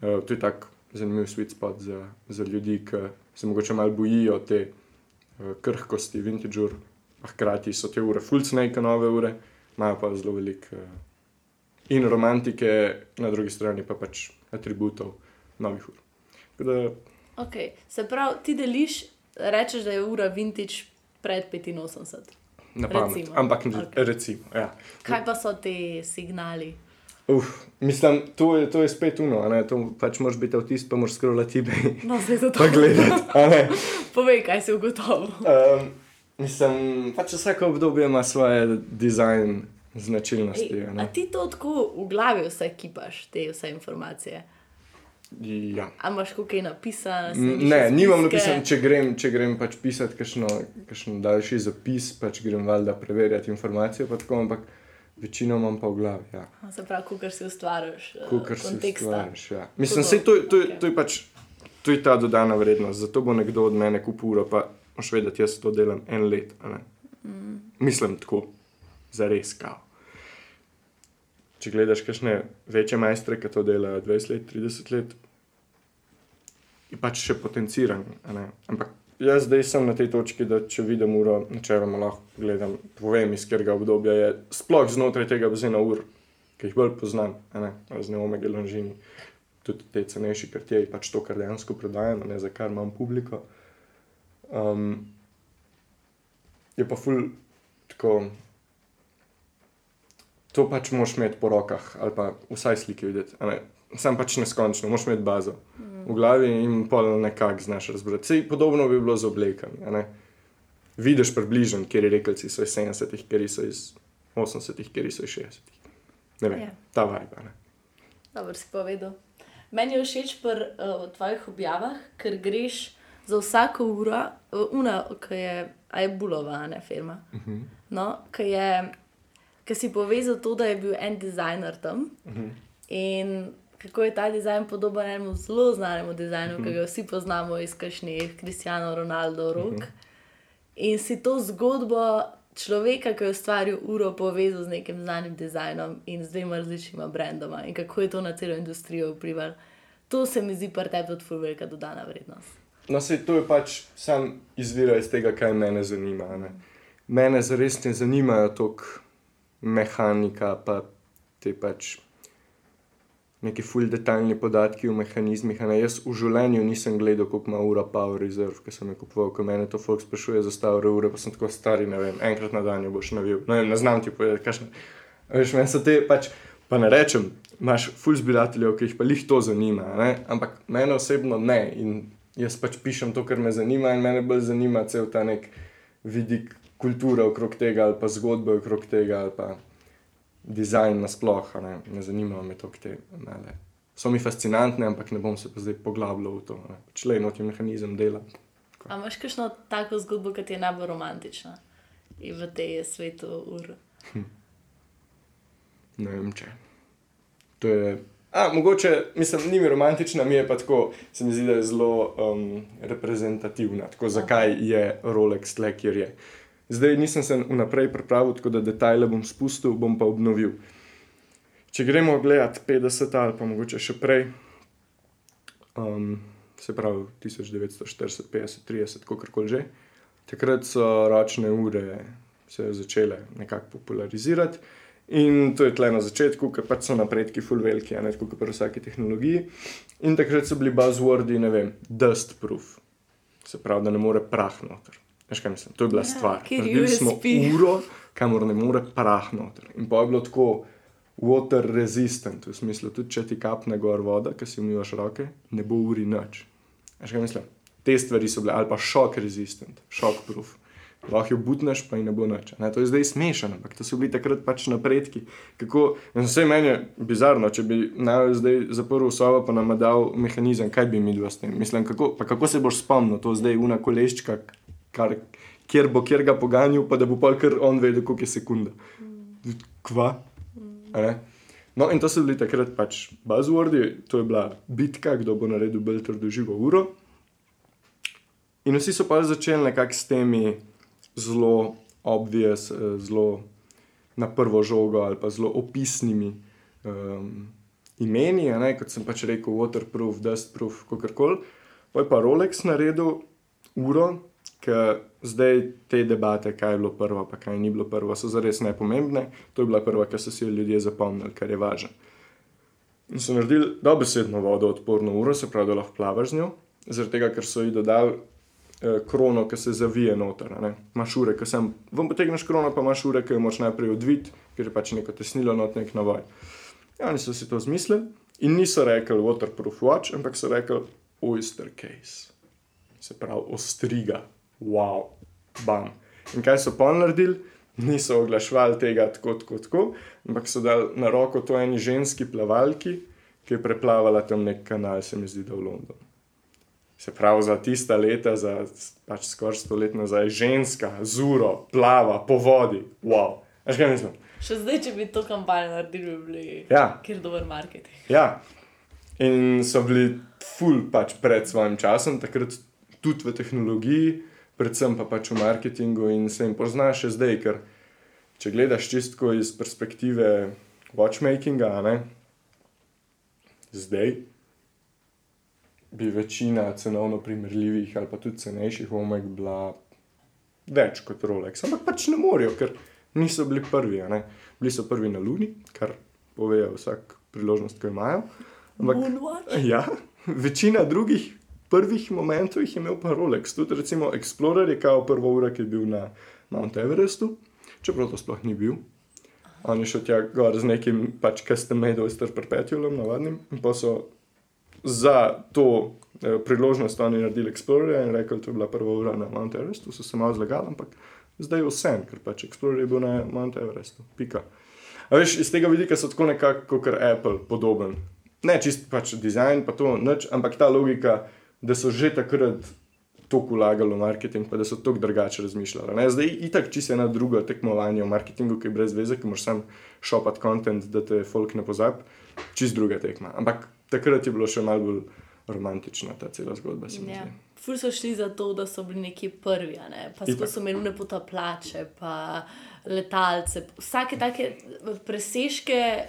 B: Uh, to je tak zanimiv sweet spot za, za ljudi, ki se mogoče malo bojijo te uh, krhkosti, vintage ur, a hkrati so te ure full snake, nove ure, imajo pa zelo velik uh, in romantike, na drugi strani pa pač atributov novih ur. Tako Da,
A: Okay. Se pravi, ti deliš, rečeš, da je ura vintage pred 85.
B: na pamet.
A: Recimo.
B: Ampak okay. recimo. Ja.
A: Kaj pa so ti signali?
B: Uf, mislim, to je, to je spet uno, ne, to pač moraš biti avtist, pa moraš scrollati eBay.
A: No, zdaj za to.
B: Pa gledati.
A: Povej, kaj si ugotovil.
B: Um, mislim, pač vsako obdobje ima svoje dizajn značilnosti.
A: Ej,
B: a
A: ti to tako v glavi vse kipaš, te vse informacije?
B: Ja.
A: A imaš kaj napisano?
B: Ne, nimam napisan, če grem, če grem pač pisati kakšen daljši zapis, pač grem valjda preverjati informacije, pa tako, ampak večino imam pa v glavi. Ja.
A: Se pravi, kukar si ustvarjaš uh,
B: Kukar si
A: konteksta.
B: stvariš. Ja. Mislim, sej to, to,
A: okej.
B: to je pač to je ta dodana vrednost. Zato bo nekdo od mene kupil uro, pa moš vedeti, jaz to delam en let. a.
A: Mm.
B: Mislim tako, za res kao. Če gledaš kakšne večje majstre, ki to delajo 20 let, 30 let, je pač še potenciran. Ampak jaz zdaj sem na tej točki, da če vidim uro, načeloma lahko gledam, povem iz katerega obdobja je, sploh znotraj tega bazena ur, ki jih bolj poznam, ne, razne omege lonžini, tudi te cenejši, je pač to, kar dejansko predajam, a ne za kar imam publiko. Um, je pa ful tako. To pač moš imeti po rokah, ali pa vsaj slike videti. Sam pač neskončno, moš imeti bazo v glavi in pol nekako znaš razbrati. Sej podobno bi bilo z oblekami. a ne. Vidiš približno, kje rekelci so iz 70-ih, kje so iz 80-ih, kje so iz 60-ih. Ne vem,
A: Ja.
B: ta vibe. ne.
A: Dobro si povedal. Meni je všeč pri uh, tvojih objavah, ker greš za vsako uro, uh, una, ki je, a je bulova, ne firma. Uh -huh. No, ki je, ki si povezal to, da je bil en dizajner tam uh -huh. in kako je ta dizajn podoben enemu zelo znanemu dizajnu, uh -huh. ki ga vsi poznamo iz kakšnih Cristiano Ronaldo rok. Uh -huh. In si to zgodbo človeka, ki je ustvaril uro, povezal z nekim znanim dizajnom in z dvema različnima brendoma in kako je to na celo industrijo vplivalo. To se mi zdi pri tebi tudi ful velika dodana vrednost.
B: No, sej to je pač sam izvira iz tega, kaj me zanima. Ne? Mene zares ne zanimajo toliko mehanika, pa te pač neki full detaljni podatki o mehanizmih. Ne? Jaz v življenju nisem gledal, koliko ima ura Power Reserve, ki sem jo kupoval, ko mene to folk sprašuje za stavre ure, pa sem tako stari, ne vem, enkrat na dan jo boš navil. Vem, ne znam ti povedati, kakšne. A Veš, meni so te pač, pa ne rečem, imaš full zbirateljev, ki jih pa jih to zanima, ne? ampak mene osebno ne. In jaz pač pišem to, kar me zanima, in mene bolj zanima cel ta nek vidik kulture okrog tega, ali pa zgodbe okrog tega, ali pa dizajn nasploh. Ne, ne zanimajo me to, te mele. So mi fascinantne, ampak ne bom se pa zdaj poglabljal v to. ne. Pač le enotni mehanizem dela.
A: A imaš kakšno tako zgodbo, ki ti je najbolj romantična in v tej svetu ur?
B: Ne vem če. To je. A, mogoče, mislim, ni mi romantična, mi je pa tako, se mi zdi, da je zelo um, reprezentativna. Tako, zakaj je Rolex tle, kjer je. Zdaj nisem se vnaprej pripravil, tako da detajle bom spustil, bom pa obnovil. Če gremo gledat 50 ali pa mogoče še prej, um, se pravi 1940, 50, 30, kako koli že, takrat so ročne ure se začele nekako popularizirati. In to je tle na začetku, ker pač so napredki full veliki, a ne tako kot pri vsaki tehnologiji. In takrat so bili buzzwordi, ne vem, dust proof, se pravi, da ne more prah noter. Veš kaj mislim, to je bila
A: Ja,
B: stvar.
A: kjer
B: Naredili smo
A: USP.
B: uro, kamor ne more prah noter. In pa je bilo tako water resistant, v smislu, tudi če ti kapne gor voda, ki si umivaš roke, ne bo uri nič. Veš kaj mislim? Te stvari so bile, ali pa shock resistant, shock proof. Lahko jo butneš, pa ji ne bo nič. Ne, to je zdaj smešno, ampak to so bili takrat pač napredki. Kako, vse meni je bizarno, če bi naj zdaj zaprl sobo, pa nam dal mehanizem, kaj bi mi dva s tem. Mislim, kako, kako se boš spomnil, to zdaj una koleščka, kar, kjer bo kjer ga poganjal, pa da bo kar on vedel, koliko je sekunda. Kva? No, in to so bili takrat pač buzzwordi, to je bila bitka, kdo bo naredil bolj trdo živo uro. In vsi so pa začeli nekako s temi zelo obvious, eh, zelo na prvo žogo ali pa zelo opisnimi um, imeni, ne, kot sem pač rekel, waterproof, dustproof, kako koli. Pa je pa Rolex naredil uro, ker zdaj te debate, kaj je bilo prvo, pa kaj ni bilo prvo, so zares nepomembne. To je bila prva, ki so si jo ljudje zapomnili, kar je važno. In so naredili dobesedno vodo odporno uro, se pravi, da lahko plavaš z njo, zaradi tega, ker so ji dodali eh, krono, ki se zavije noter. Imaš ure, ki sem vam potegneš krono, pa imaš ure, ki jo moš najprej odviti, ker je pač neko tesnilo, not nek navoj. Ja, oni so si to zmislili in niso rekli waterproof watch, ampak so rekli oyster case. Se pravi, ostriga, wow, bam. In kaj so pa naredili? Niso oglaševali tega tako, tako, tako, ampak so dali na roko to eni ženski plavalki, ki je preplavala tam nek kanal, se mi zdi, da v Londonu. Se pravi, za tista leta, za pač skoraj sto let nazaj, ženska, zuro, plava po vodi, wow. Veš kaj mislim?
A: Še zdaj, če bi to kampanjo naredili, bi bili
B: Ja.
A: kjer dober marketing.
B: Ja. In so bili ful pač pred svojim časom, takrat tudi v tehnologiji, predvsem pa pač v marketingu in se jim pozna še zdaj, ker če gledaš čistko iz perspektive watchmakinga, ne, zdaj bi večina cenovno primerljivih ali pa tudi cenejših omek bila več kot Rolex, ampak pač ne morejo, ker niso bili prvi. ne. Bili so prvi na Luni, kar povejo vsak priložnost, ko imajo. Ampak? Ja, večina drugih prvih momentov jih je imel pa Rolex. Tudi recimo Explorer je kao prva ura, ki je bil na Mount Everestu, čeprav to sploh ni bil. On je šel tja gor z nekim pač custom-made oyster perpetualom, navadnim, in pa so za to eh, priložnost oni naredili Explorer in rekli, da je bila prva ura na Mount Everestu, so se malo zlagali, ampak zdaj je vse, ker pač Explorer je bil na Mount Everestu. Pika. A veš, iz tega vidika so tako nekako kot Apple podoben. Ne čist pač dizajn, pa to nič, ampak ta logika, da so že takrat toliko vlagali v marketing, pa da so tako drugače razmišljali. Ne? Zdaj, itak, če se ena druga tekmovanja v marketingu, ki je brez veze, ki moraš sam šopati kontent, da te folk ne pozabi, čist druga tekma. Ampak takrat je bilo še malo bolj romantična ta cela zgodba.
A: Ja. Ful so šli za to, da so bili neki prvi, ne? pa
B: Itak.
A: so imeli potapljače, pa letalce. Vsake take presežke,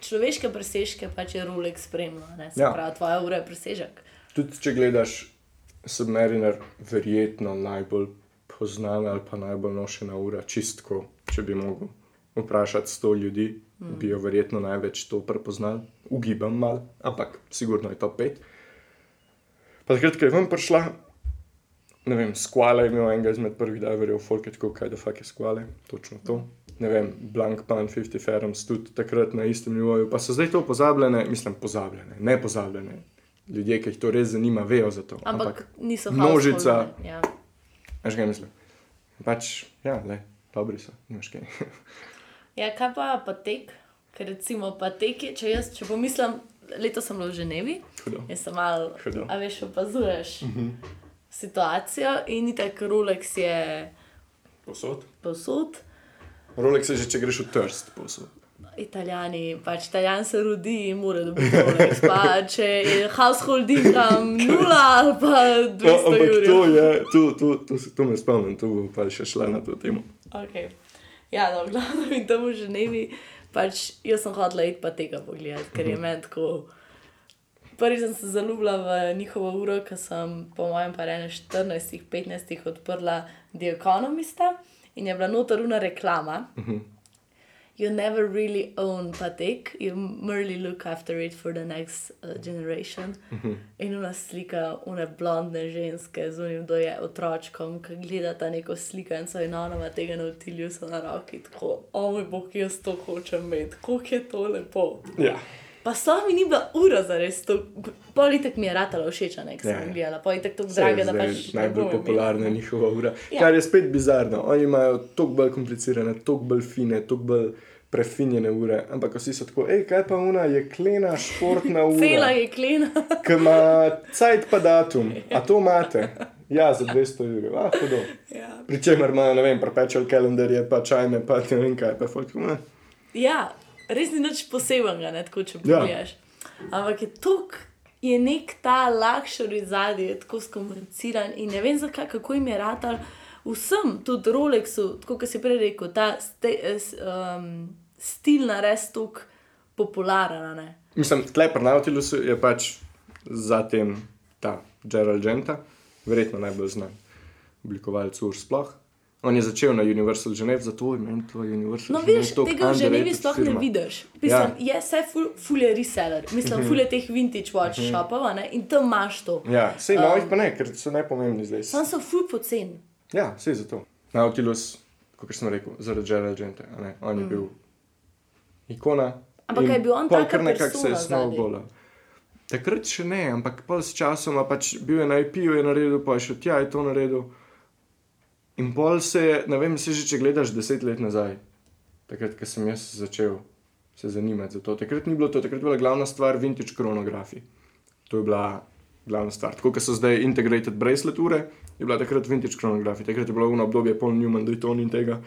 A: človeške presežke pač je Rolex spremljal. ne. Se
B: Ja.
A: pravi, tvoja ura je presežek.
B: Tudi če gledaš Submariner, verjetno najbolj poznana ali pa najbolj nošena ura, čistko, če bi mogel vprašati sto ljudi, mm. bi jo verjetno največ to prepoznali, ugibam mal, ampak sigurno je to pet. Pa takrat, ko je ven prišla, ne vem, skvale je imel enega izmed prvih diverjev, folk je tako, kaj da fuk je skvale, točno to. Ne vem, Blank Pan, 50 Ferms, tudi takrat na istem nivoju, pa so zdaj to pozabljene, mislim, pozabljene, ne pozabljene. Ljudje, ki jih to res zanima, vejo za to.
A: Ampak, Ampak niso
B: množica-
A: Ja.
B: Veš kaj mislim? Pač, ja, le, dobri so, nimaš kaj.
A: ja, kaj pa patek? Ker recimo patek je, če jaz, če pomislim, letos sem bila v Ženevi,
B: Hudo.
A: jaz sem malo,
B: Hudo.
A: a veš, opazuješ uh -huh. situacijo in itak Rolex je
B: Posod.
A: posod.
B: Rolex je že, če greš v trst, posod.
A: Italijani, pač Italijan se rodi in mora dobiti Rolex. Pa če je household income nula ali pa 200
B: No, ampak to
A: jurjev.
B: je, to, to, to, se- to me spomnim, to bo pa še šla na to temo.
A: Okay. Ja, no, glavno in tam v Ženevi, pač jaz sem hodila iti pa tega pogledati, ker je meni tako. Prvič sem se zaljubila v njihovo uro, ko sem po mojem pa ene 14-15 odprla The Economista in je bila notoruna reklama. You never really own Patek, you merely look after it for the next uh, generation. In ona slika, one blondne ženske z unim doje otročkom, ki gledata neko sliko in ona tega na utilju so na roki, tako, o moj bog, jaz to hočem imeti, koliko je to lepo.
B: Ja.
A: Pa sploh mi ni bila ura za res to, politek mi je ratala všeč, ne, ker
B: Ja.
A: sem gledala, politek to
B: Saj je
A: draga, da pač.
B: najbolj
A: imela.
B: popularna njihova ura.
A: Ja.
B: Ja. Kar je spet bizarno. Oni imajo toliko bolj komplicirane, toliko bolj fine, toliko bolj prefinjene ure. Ampak vsi so tako, hej, kaj pa una je klena športna
A: Cela
B: ura,
A: je klena.
B: ki ima cajt pa datum. A to imate? Ja, za 200 ur. Ah, hudo.
A: ja.
B: Pričemer imajo, ne vem, perpetual kalendarje, pa čajne, pa ne vem kaj, pa folk. Ne.
A: Ja, res ni nič posebenega, ne, tako če
B: Ja.
A: pogledaš. Ampak je tok, je nek ta luxury zadnji, tako skomuniciran in ne vem zakaj, kako jim je ratal. Vsem, tudi Rolexu, tako kot si prej rekel, ta ste, s- um, stil na res tako popularen. ne.
B: Mislim, tle pri Nautilusu je pač zatem ta Gerald Genta, verjetno najbolj znan. oblikovalec ur sploh. On je začel na Universal Geneva, zato je meni to Universal
A: No,
B: Geneva
A: vidiš,
B: toliko
A: tega v Ženevi sploh ne vidiš. Mislim, ja. Je vse ful, ful je reseller, mislim,
B: Mhm.
A: ful je teh vintage watch mm -hmm. shopov ne? in tam imaš to.
B: Ja, sej novih pa ne, ker so najpomembni zdaj.
A: Sam so ful pocen.
B: Ja, vse zato. Nautilus, kot sem rekel, zaradi Gerald Gente, a ne, on je bil ikona.
A: Ampak a je bil on taka
B: kar nekako se je
A: zadaj?
B: snowballal. Takrat še ne, ampak pol s časoma pač bil je na IP-ju, je naredil, pa je šel tja, je to naredil. In pol se je, ne vem, se že če gledaš deset let nazaj, takrat, ko sem jaz začel se zanimati za to. Takrat ni bilo to, takrat je bila glavna stvar vintage kronografi. To je bila glavna stvar. Tako kot so zdaj integrated bracelet ure, je bila takrat vintage kronografi. Takrat je bilo ono obdobje Paul Newman, Dayton in tega,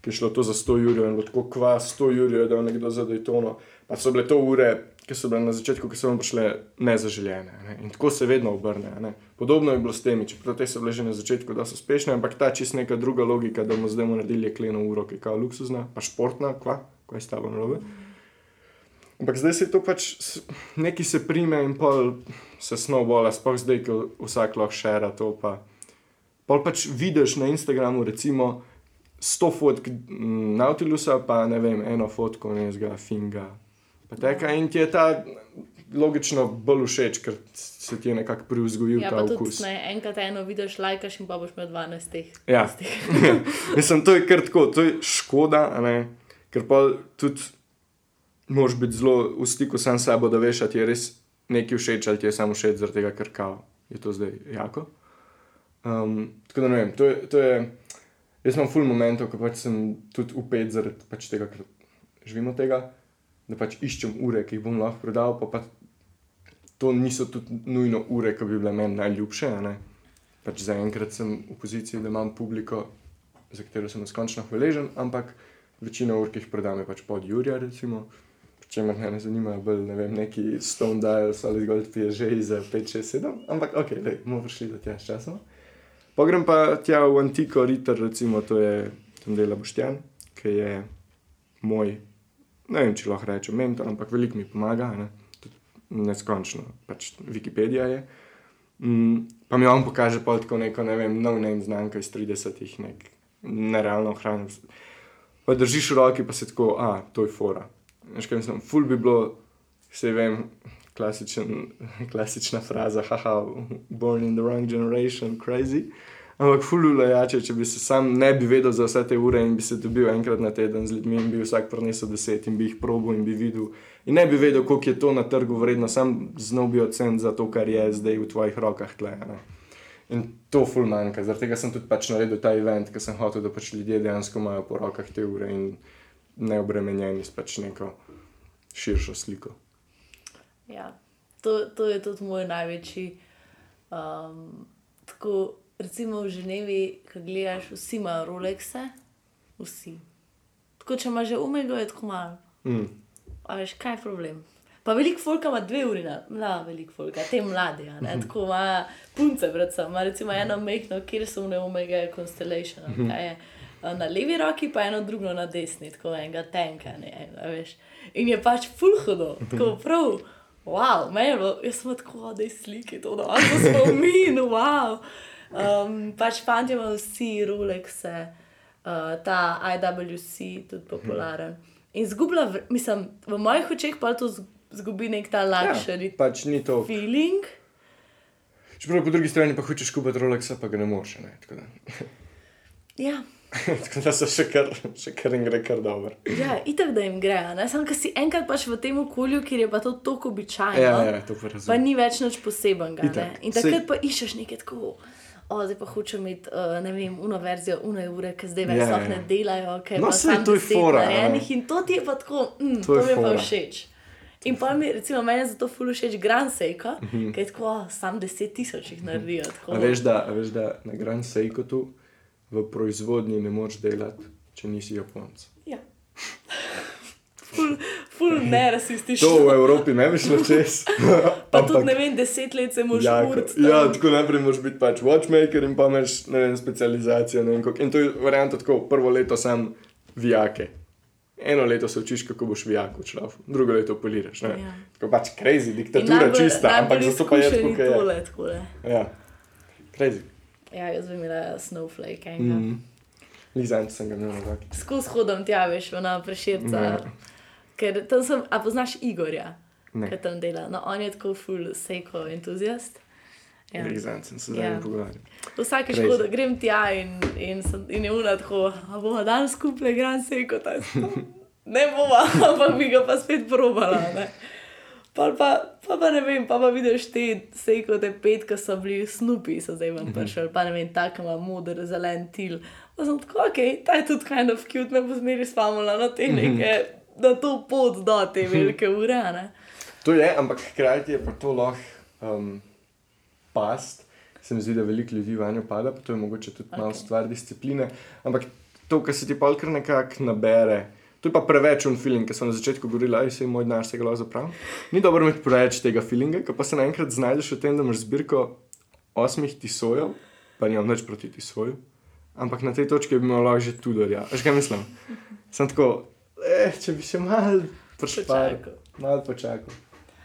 B: ki je šlo to za 100 jurjev in bilo tako kva 100 jurjev, da je nekdo za Daytono. Pa so bile to ure, ki so bile na začetku, ki so vam prišle nezaželjene. Ne? In tako se vedno obrne. Ne? Podobno je bilo s temi, čeprav te so bile že na začetku, da so uspešne, ampak ta čist neka druga logika, da bomo zdaj naredili jekleno uro, ki je kao luksuzna, pa športna, kva, kva je s tabo narobe. Ampak zdaj se to pač neki se prime in pol se snowballa, sploh zdaj, ko vsak lahko šera to. Pa. Pol pač vidiš na Instagramu, recimo, 100 fotk mm, Nautilusa, pa ne vem, eno fotko nezga, finga. Pa teka in ti je ta logično bolj všeč, ker se ti je nekako privzgojil
A: Ja,
B: ta
A: tudi
B: okus.
A: ne, enkrat eno vidiš, lajkaš in pa boš imel 12 teh.
B: Ja. Mislim, to je kar tako, to je škoda, ne? ker pa tudi moraš biti zelo v stiku sam s sabo, da veš, ali ti je res nekaj všeč ali ti je samo všeč zaradi tega, ker kao je to zdaj jako. Um, tako da ne vem, to je, to je jaz imam full momentov, ko pač sem tudi upet zaradi pač tega, ker živim od tega, da pač iščem ure, ki jih bom lahko prodal, pa, pa to niso tudi nujno ure, ki bi bile meni najljubše. Pač zaenkrat sem v poziciji, da imam publiko, za katero sem neskončno hvaležen, ampak večino ur, ki jih prodam, je pač pod Jurija, recimo. Če me ne zanimajo, bolj ne vem, neki Stone Dials ali zgolj PSG za 5, 6, 7, ampak ok, da bomo prišli do tega s časom. Pogrem pa tja v Antiko Ritter, recimo, to je tam dela Boštjan, ki je moj, ne vem, če lahko rečem mentor, ampak veliko mi pomaga, ne? tudi neskončno, pač Wikipedija je. Mm, pa mi on pokaže pa tako neko, ne vem, nov name znamka iz 30-ih, nek nerealno ohranjen. Pa držiš v roki, pa se tako, a, to je fora. Veš, kaj mislim, ful bi bilo, vse vem, klasičen, klasična fraza, haha, born in the wrong generation, crazy. Ampak ful jače, če bi se sam ne bi vedel za vse te ure in bi se dobil enkrat na teden z ljudmi in bi vsak prinesel deset in bi jih probil in bi videl. In ne bi vedel, koliko je to na trgu vredno, sam znal bi ocen za to, kar je zdaj v tvojih rokah. Tle, in to ful manjka. Zaradi tega sem tudi pač naredil ta event, ker sem hotel, da pač ljudje dejansko imajo po rokah te ure in ne obremenjeni s pač neko širšo sliko.
A: Ja, to, to je tudi moj največji. Um, tako, recimo v Ženevi, ki gledaš, vsi imajo Rolexe, vsi. Tako, če imaš že umego, je tako malo.
B: Mm.
A: A veš, kaj je problem? Pa veliko folka ima dve uri, na, mla, veliko folka, te mlade, ne, tako ima punce, predvsem, ima recimo eno mehko, kjer so v neomega Constellation,
B: Mhm.
A: kaj je. Na levi roki pa eno drugo na desni, tako enega tenka, ne, a veš. In je pač fulhodo, tako prav, wow, meni je bilo, jaz sem tako, da je slike, to da to spomin, wow. Um, pač fanti imajo vsi Rolexe, uh, ta IWC, tudi popularen. In zgubila, mislim, v mojih očeh pa to zgubi nek ta luxury
B: Ja, pač ni to.
A: feeling.
B: Čeprav po drugi strani pa hočeš kupiti Rolexa, pa ga ne moreš. Ne? Tako, da,
A: Ja,
B: tako da so še kar, še kar in gre kar dobro.
A: ja itak da jim gre, samo, ker si enkrat pač v tem okolju, kjer je pa to tako običajno.
B: Ja, ja, to pa
A: Pa
B: razumem.
A: ni več nič posebenega. In takrat pa iščeš nekaj tako. O, zdaj pa hočem imeti, uh, ne vem, uno verzijo, uno ure, ki zdaj več
B: Ja,
A: yeah,
B: ja.
A: ne delajo, ker
B: No,
A: pa samo
B: to je fora,
A: narejenih
B: ne.
A: In to ti je pa tako, mm,
B: To
A: to, mi je pa
B: fora.
A: všeč. In pa mi, recimo, meni je zato ful všeč Grand Seiko, mm
B: Mhm.
A: -hmm. ker je tako, oh, sam deset tisoč jih naredijo. Tako.
B: A veš, da, veš, da na Grand Seikotu v proizvodnji ne moreš delati, če nisi Japonc.
A: Ja. Ful, ful nerasistično.
B: To v Evropi ne bi šlo čez.
A: Pa tudi ne vem, deset let se moraš
B: Ja,
A: uriti.
B: ja, tako najprej moraš biti pač watchmaker in pa imaš ne vem, specializacijo. Ne vem, koliko. in to je varianta tako, prvo leto sam vijake. Eno leto se učiš, kako boš vijak učil, drugo leto poliraš. ne.
A: Ja.
B: Tako pač crazy, diktatura čista, ampak zato pa je tako, je.
A: tole, takole.
B: Ja, crazy.
A: Ja, jaz bi imela snowflake.
B: Mm.
A: Mm.
B: Lizanč sem ga imel na roki.
A: Skozi hodam tja, veš, na preširca.
B: Ja.
A: Ker tam sem, a poznaš Igorja, ki tam dela. No, on je tako full seko entuzijast. Ja.
B: Lizanč sem se
A: Ja.
B: zdaj pogovarjal.
A: Vsake škoda, grem tja in, in, sem, in je ura tako, a bomo danes skupaj igrali seko. ta je tako, Ne bomo, ampak bi ga pa spet probala. Ne. Pol Pa, pa, pa ne vem, pa, pa vidiš te seko, te pet, ki so bili snupi, so zdaj vam prišli, pa ne vem, tako ima moder, zelen til. Pa sem tako, ok, ta je tudi kind of cute, me bo zmeri spamala na te neke, na to pot do te velike ure. Ne.
B: To je, ampak hkrati je pa to lahko um, past. Se mi zdi, da veliko ljudi vanjo pada, pa to je mogoče tudi okay. malo stvar discipline. Ampak to, kar se ti pa kar nekako nabere, to je pa preveč un feeling, ki sem na začetku govorila, da se je moj denar se ga lahko zapravil. Ni dobro imeti preveč tega feelinga, ko pa se naenkrat znajdeš v tem, da imaš zbirko osmih tisojev, pa nimam nič proti tisoju. Ampak na tej točki bi imel lahko že tudorja. Veš kaj mislim? Sem tako, eh, če bi še malo počakal. Malo počakal.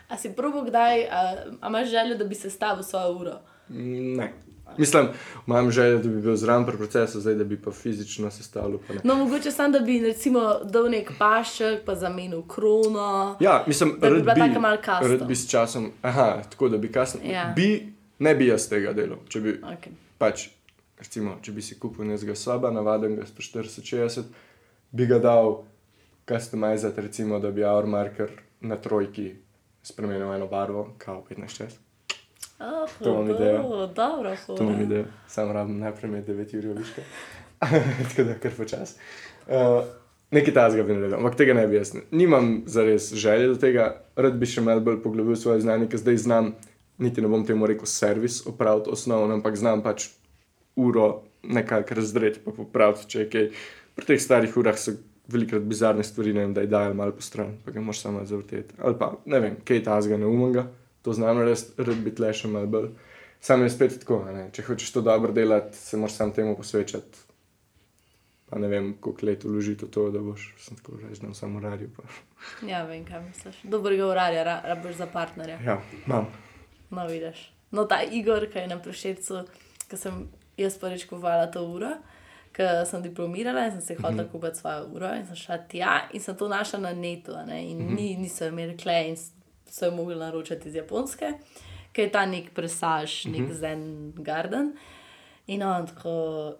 A: A si probo kdaj, a, a imaš željo, da bi se stavil svojo uro?
B: Ne. Mislim, imam željo, da bi bil zraven pri procesu, zdaj da bi pa fizično sestavljal. pa ne.
A: No, mogoče sam, da bi recimo dal nek pašek, pa zamenil krono.
B: Ja, mislim,
A: Da bi bila
B: bi,
A: taka malo custom.
B: rad bi s časom, aha, tako da bi kasneje.
A: Ja.
B: Bi, ne bi jaz tega delal. Če bi,
A: Okay.
B: pač, recimo, če bi si kupil nekega soba, navaden ga 140-60, bi ga dal customizati, recimo, da bi hour marker na trojki spremenil eno barvo, kao 15-6.
A: Oh,
B: To imam idejo.
A: Dobro,
B: To mi ide, sam rabim najprej imeti 9 ur viška. Tako da kar počas. Uh, nekaj tazga bi naredil, ampak tega ne bi jaz. Nimam zares želje do tega, rad bi še malo bolj poglobil svoje znanje, ker zdaj znam, niti ne bom temu rekel servis, opraviti osnovno, ampak znam pač uro nekako razdreti, pa popraviti, če je kaj. Pri teh starih urah so velikrat bizarne stvari, ne vem, da je dajal malo po stran, pa ga moš samo zavrteti. Ali pa, ne vem, kaj tazga neumnega, to znam res, rad bi tle še malo bolj. Sam je spet tako, ne? če hočeš to dobro delati, se moraš sam temu posvečati. Pa ne vem, koliko let vložiti v to, da boš sem tako reči, na samo radio. Pa.
A: Ja, vem, kaj misliš. Dobrega urarja, ra, rabiš za partnerja.
B: Ja, imam.
A: No, vidiš. No, ta Igor, ki je na prešetcu, ki sem jaz prvič kuvala to uro, ki sem diplomirala in sem si hotela kupiti svojo uro in sem šla tja in sem to našla na netu, a ne, in ni, niso imeli kle in so jo mogli naročiti iz Japonske, ker je ta nek presaž, nek zen garden. In on tako,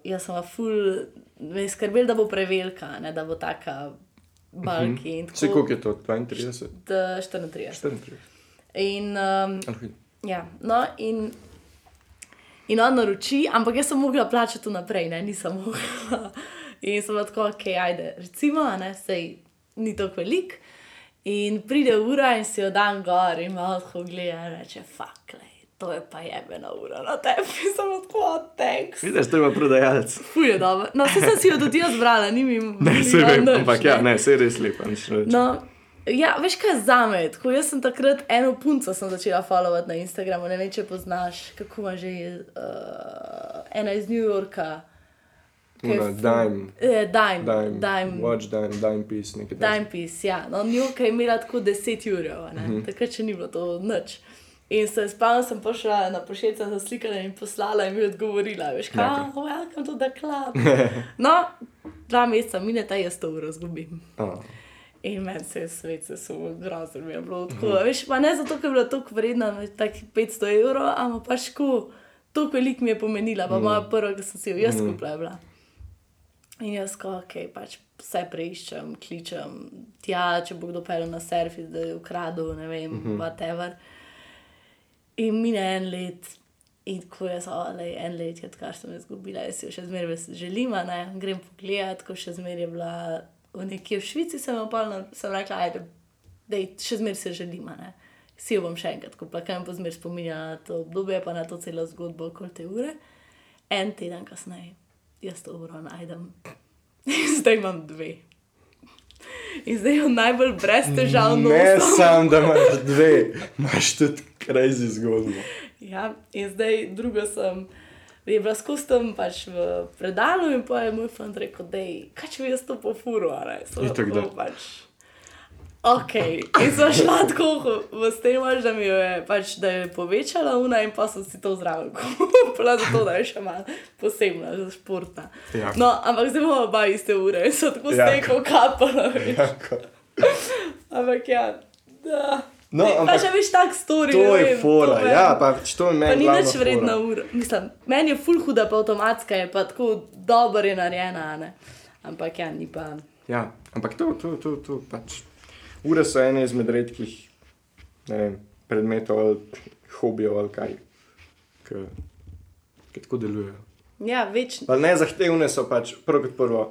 A: jaz sem ful, me je skrbel, da bo prevelika, ne, da bo taka balki. in
B: Vse
A: tako-
B: koliko je to, 32,
A: Da, 34.
B: 34.
A: In, um,
B: Ali
A: ja, no, in, in on naroči, ampak jaz sem mogla plačati naprej, ne, nisem mogla. In sem tako, ok, ajde, recimo, ne, sej ni tako velik. In pride ura in si jo dan gor in malo tako gleda in reče, fuck, lej, to je pa jebena ura na tebi. Sem bila tako, "Oh, thanks.
B: Vidiš, to ima prodajalec.
A: Fuj je dobro. No, se sem si jo tudi jaz brala, ni mi.
B: Ne, se vem, ampak ja, ne, se je res lepa. ne.
A: No, ja, veš kaj za me? Tako, jaz sem takrat eno punco začela followati na Instagramu, ne vem, če poznaš, kako ima že uh, ena iz New Yorka. ki je
B: Ona,
A: ful-
B: Dime.
A: Eh, Dime,
B: Dime,
A: Dime,
B: Watch Dime, Dime Piece, nekaj takega.
A: Dime Piece, ja. No, New York je imela tako 10 ur, mm -hmm. takrat še ni bilo to nič. In se spomnim, sem prišla na pošiljce za slikanje in poslala in mi odgovorila, veš, kaj,
B: Okej.
A: okay. welcome to the club. No, dva meseca mine, ta jaz to uro zgubim. In meni se je svet sesul, grozno mi je bilo tako. Veš, pa ne zato, ker je bila tako vredna, tako 500 evrov, ampak pač ko tako veliko mi je pomenila, pa moja prva, ki sem si jo jaz kupila, je bila. In jaz, ko ok, pač vse preiščem, kličem tja, če bo kdo pel na surfi, da je ukradel, ne vem, mm -hmm. whatever. In mine en let, in ko jaz, ali en let je, kar sem izgubila, jaz jo še zmeraj želim, ne, grem pogledat, ko še zmeraj je bila v nekje v Švici, sem, jo pol na- sem rekla, ajde, da še zmeraj se želim. Si jo bom še enkrat kupila, kaj mi bo zmeraj spominjala na to obdobje, pa na to celo zgodbo okoli te ure. En teden kasneje, jaz to uro najdem. Zdaj imam dve. In zdaj jo najbolj brez težav
B: Ne sam, da imaš dve, imaš tudi crazy zgodbo.
A: Ja, in zdaj drugo sem. Je bila skozi tam pač v predalu in pa je moj fant rekel, da je, kaj če bi jaz to pofuro, ali so
B: Itak da.
A: pač. Ok, in smo šla tako v stenuš, da mi jo je, pač, da je povečala una in pa sem si to zraven kupila, zato da je še malo posebna, za športna.
B: Ja.
A: No, ampak zdaj imamo oba iste ure in so tako
B: Ja.
A: steko kapala. Ampak ja, da.
B: No,
A: Ne,
B: ampak
A: pa še veš tak story.
B: To je
A: vem,
B: fora,
A: to
B: ja, pa to je
A: Pa
B: meni.
A: ni
B: glavna
A: več
B: fora.
A: vredna ura. Mislim, meni je full huda, pa avtomatska je, pa tako dobro je narejena. Ne? Ampak ja, ni pa.
B: Ja, ampak to, to, to, to pač. Ure so ene izmed redkih ne vem, predmetov ali hobijev ali kaj, ki tako delujejo.
A: Ja, večno.
B: Ali ne zahtevne so pač prvo kot prvo.